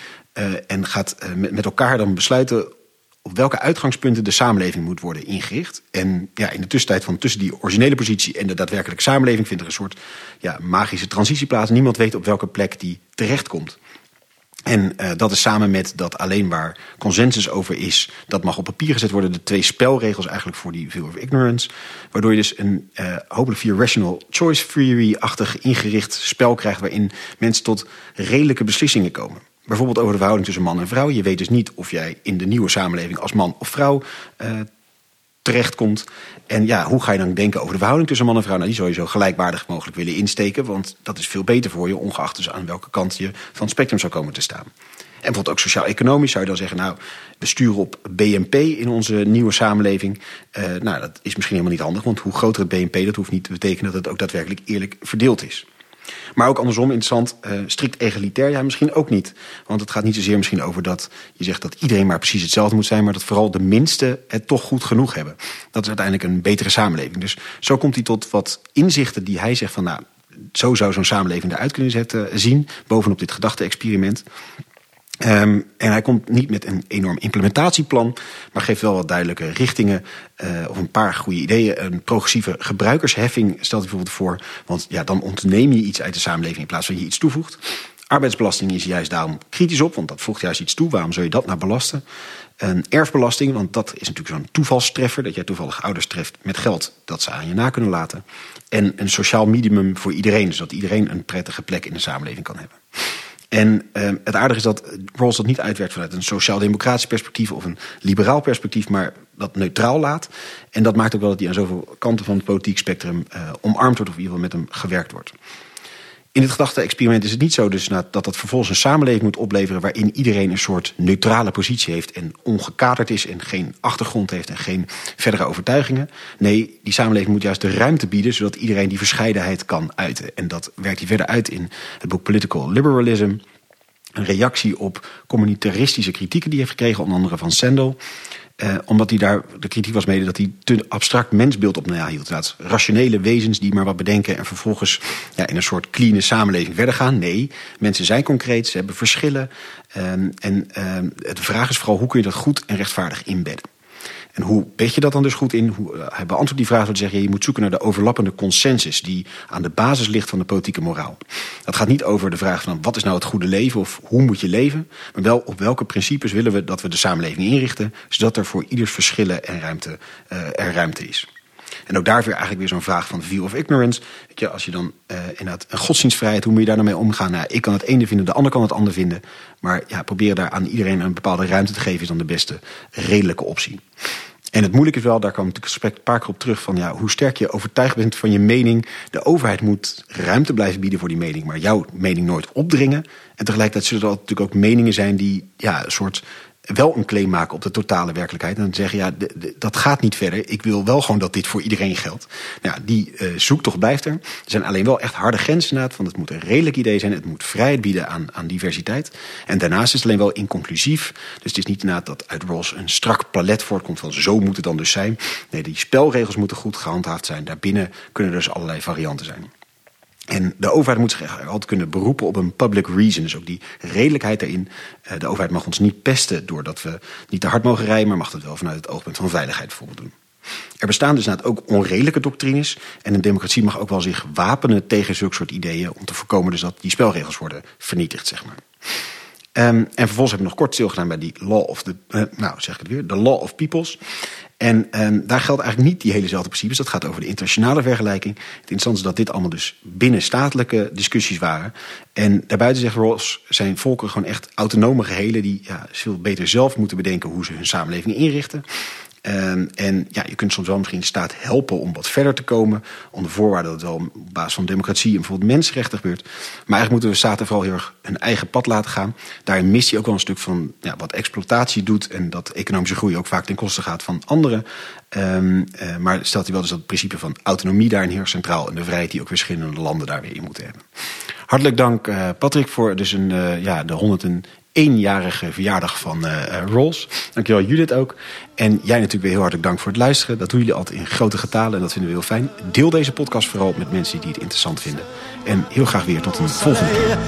en gaat met elkaar dan besluiten op welke uitgangspunten de samenleving moet worden ingericht. En ja, in de tussentijd van tussen die originele positie en de daadwerkelijke samenleving vindt er een soort ja, magische transitie plaats. Niemand weet op welke plek die terechtkomt. En uh, dat is samen met dat alleen waar consensus over is, dat mag op papier gezet worden. De twee spelregels eigenlijk voor die view of ignorance. Waardoor je dus een uh, hopelijk via rational choice theory-achtig ingericht spel krijgt. waarin mensen tot redelijke beslissingen komen. Bijvoorbeeld over de verhouding tussen man en vrouw. Je weet dus niet of jij in de nieuwe samenleving als man of vrouw uh, terechtkomt. En ja, hoe ga je dan denken over de verhouding tussen man en vrouw? Nou, die zou je zo gelijkwaardig mogelijk willen insteken. Want dat is veel beter voor je, ongeacht dus aan welke kant je van het spectrum zou komen te staan. En bijvoorbeeld ook sociaal-economisch zou je dan zeggen... nou, we sturen op BNP in onze nieuwe samenleving. Uh, nou, dat is misschien helemaal niet handig. Want hoe groter het BNP, dat hoeft niet te betekenen... dat het ook daadwerkelijk eerlijk verdeeld is. Maar ook andersom interessant, uh, strikt egalitair, ja, misschien ook niet. Want het gaat niet zozeer misschien over dat je zegt dat iedereen maar precies hetzelfde moet zijn, maar dat vooral de minste het toch goed genoeg hebben. Dat is uiteindelijk een betere samenleving. Dus zo komt hij tot wat inzichten die hij zegt van, nou, zo zou zo'n samenleving eruit kunnen zetten, zien, bovenop dit gedachte-experiment. Um, en hij komt niet met een enorm implementatieplan, maar geeft wel wat duidelijke richtingen uh, of een paar goede ideeën. Een progressieve gebruikersheffing stelt hij bijvoorbeeld voor, want ja, dan ontneem je iets uit de samenleving in plaats van je iets toevoegt. Arbeidsbelasting is juist daarom kritisch op, want dat voegt juist iets toe. Waarom zou je dat nou belasten? Een erfbelasting, want dat is natuurlijk zo'n toevalstreffer, dat jij toevallig ouders treft met geld dat ze aan je na kunnen laten. En een sociaal minimum voor iedereen, zodat iedereen een prettige plek in de samenleving kan hebben. En uh, het aardige is dat Rawls dat niet uitwerkt vanuit een sociaal-democratisch perspectief of een liberaal perspectief, maar dat neutraal laat. En dat maakt ook wel dat hij aan zoveel kanten van het politiek spectrum uh, omarmd wordt of in ieder geval met hem gewerkt wordt. In het gedachte-experiment is het niet zo dus dat dat vervolgens een samenleving moet opleveren waarin iedereen een soort neutrale positie heeft en ongekaderd is en geen achtergrond heeft en geen verdere overtuigingen. Nee, die samenleving moet juist de ruimte bieden zodat iedereen die verscheidenheid kan uiten. En dat werkt hij verder uit in het boek Political Liberalism. Een reactie op communitaristische kritieken die hij heeft gekregen, onder andere van Sandel. Uh, omdat hij daar, de kritiek was mede dat hij te abstract mensbeeld op nahield. Dat rationele wezens die maar wat bedenken en vervolgens ja, in een soort clean samenleving verder gaan. Nee, mensen zijn concreet, ze hebben verschillen. Uh, en uh, de vraag is vooral hoe kun je dat goed en rechtvaardig inbedden. En hoe bed je dat dan dus goed in? Hoe, uh, hij beantwoordt die vraag door te zeggen... je moet zoeken naar de overlappende consensus... die aan de basis ligt van de politieke moraal. Dat gaat niet over de vraag van wat is nou het goede leven... of hoe moet je leven, maar wel op welke principes willen we... dat we de samenleving inrichten... zodat er voor ieders verschillen en ruimte, uh, er ruimte is. En ook daar weer eigenlijk weer zo'n vraag van view of ignorance. Als je dan uh, inderdaad een godsdienstvrijheid, hoe moet je daar nou mee omgaan? Nou, ik kan het ene vinden, de ander kan het ander vinden. Maar ja, probeer daar aan iedereen een bepaalde ruimte te geven, is dan de beste redelijke optie. En het moeilijke is wel, daar kwam het gesprek een paar keer op terug... van ja, hoe sterk je overtuigd bent van je mening. De overheid moet ruimte blijven bieden voor die mening... maar jouw mening nooit opdringen. En tegelijkertijd zullen er natuurlijk ook meningen zijn... die ja, een soort wel een claim maken op de totale werkelijkheid. En dan zeggen, ja, dat gaat niet verder. Ik wil wel gewoon dat dit voor iedereen geldt. Nou, die uh, zoektocht blijft er. Er zijn alleen wel echt harde grenzen inderdaad. Want het moet een redelijk idee zijn. Het moet vrijheid bieden aan, aan diversiteit. En daarnaast is het alleen wel inconclusief. Dus het is niet inderdaad dat uit Ross een strak palet voortkomt van zo moet het dan dus zijn. Nee, die spelregels moeten goed gehandhaafd zijn. Daarbinnen kunnen dus allerlei varianten zijn. En de overheid moet zich altijd kunnen beroepen op een public reason. Dus ook die redelijkheid daarin. Eh, de overheid mag ons niet pesten doordat we niet te hard mogen rijden, maar mag het wel vanuit het oogpunt van veiligheid bijvoorbeeld doen. Er bestaan dus ook onredelijke doctrines. En een democratie mag ook wel zich wapenen tegen zulke soort ideeën. om te voorkomen dus dat die spelregels worden vernietigd, zeg maar. Um, en vervolgens heb ik nog kort stilgedaan bij die law of the, uh, nou zeg ik het weer, de law of peoples. En um, daar geldt eigenlijk niet die helezelfde principes. Dat gaat over de internationale vergelijking. Het interessante is dat dit allemaal dus binnenstatelijke discussies waren. En daarbuiten zegt Ross, zijn volkeren gewoon echt autonome gehelen... die ja, veel beter zelf moeten bedenken hoe ze hun samenleving inrichten. Um, en ja, je kunt soms wel misschien de staat helpen om wat verder te komen. Onder voorwaarde dat het wel op basis van democratie en bijvoorbeeld mensenrechten gebeurt. Maar eigenlijk moeten we staten vooral heel erg hun eigen pad laten gaan. Daarin mist hij ook wel een stuk van ja, wat exploitatie doet. En dat economische groei ook vaak ten koste gaat van anderen. Um, uh, maar stelt hij wel dus dat principe van autonomie daarin heel centraal. En de vrijheid die ook verschillende landen daar weer in moeten hebben. Hartelijk dank uh, Patrick voor dus een, uh, ja, de 101 eenjarige verjaardag van uh, Rolls. Dankjewel Judith ook. En jij natuurlijk weer heel hartelijk dank voor het luisteren. Dat doen jullie altijd in grote getalen en dat vinden we heel fijn. Deel deze podcast vooral met mensen die het interessant vinden. En heel graag weer tot een volgende keer.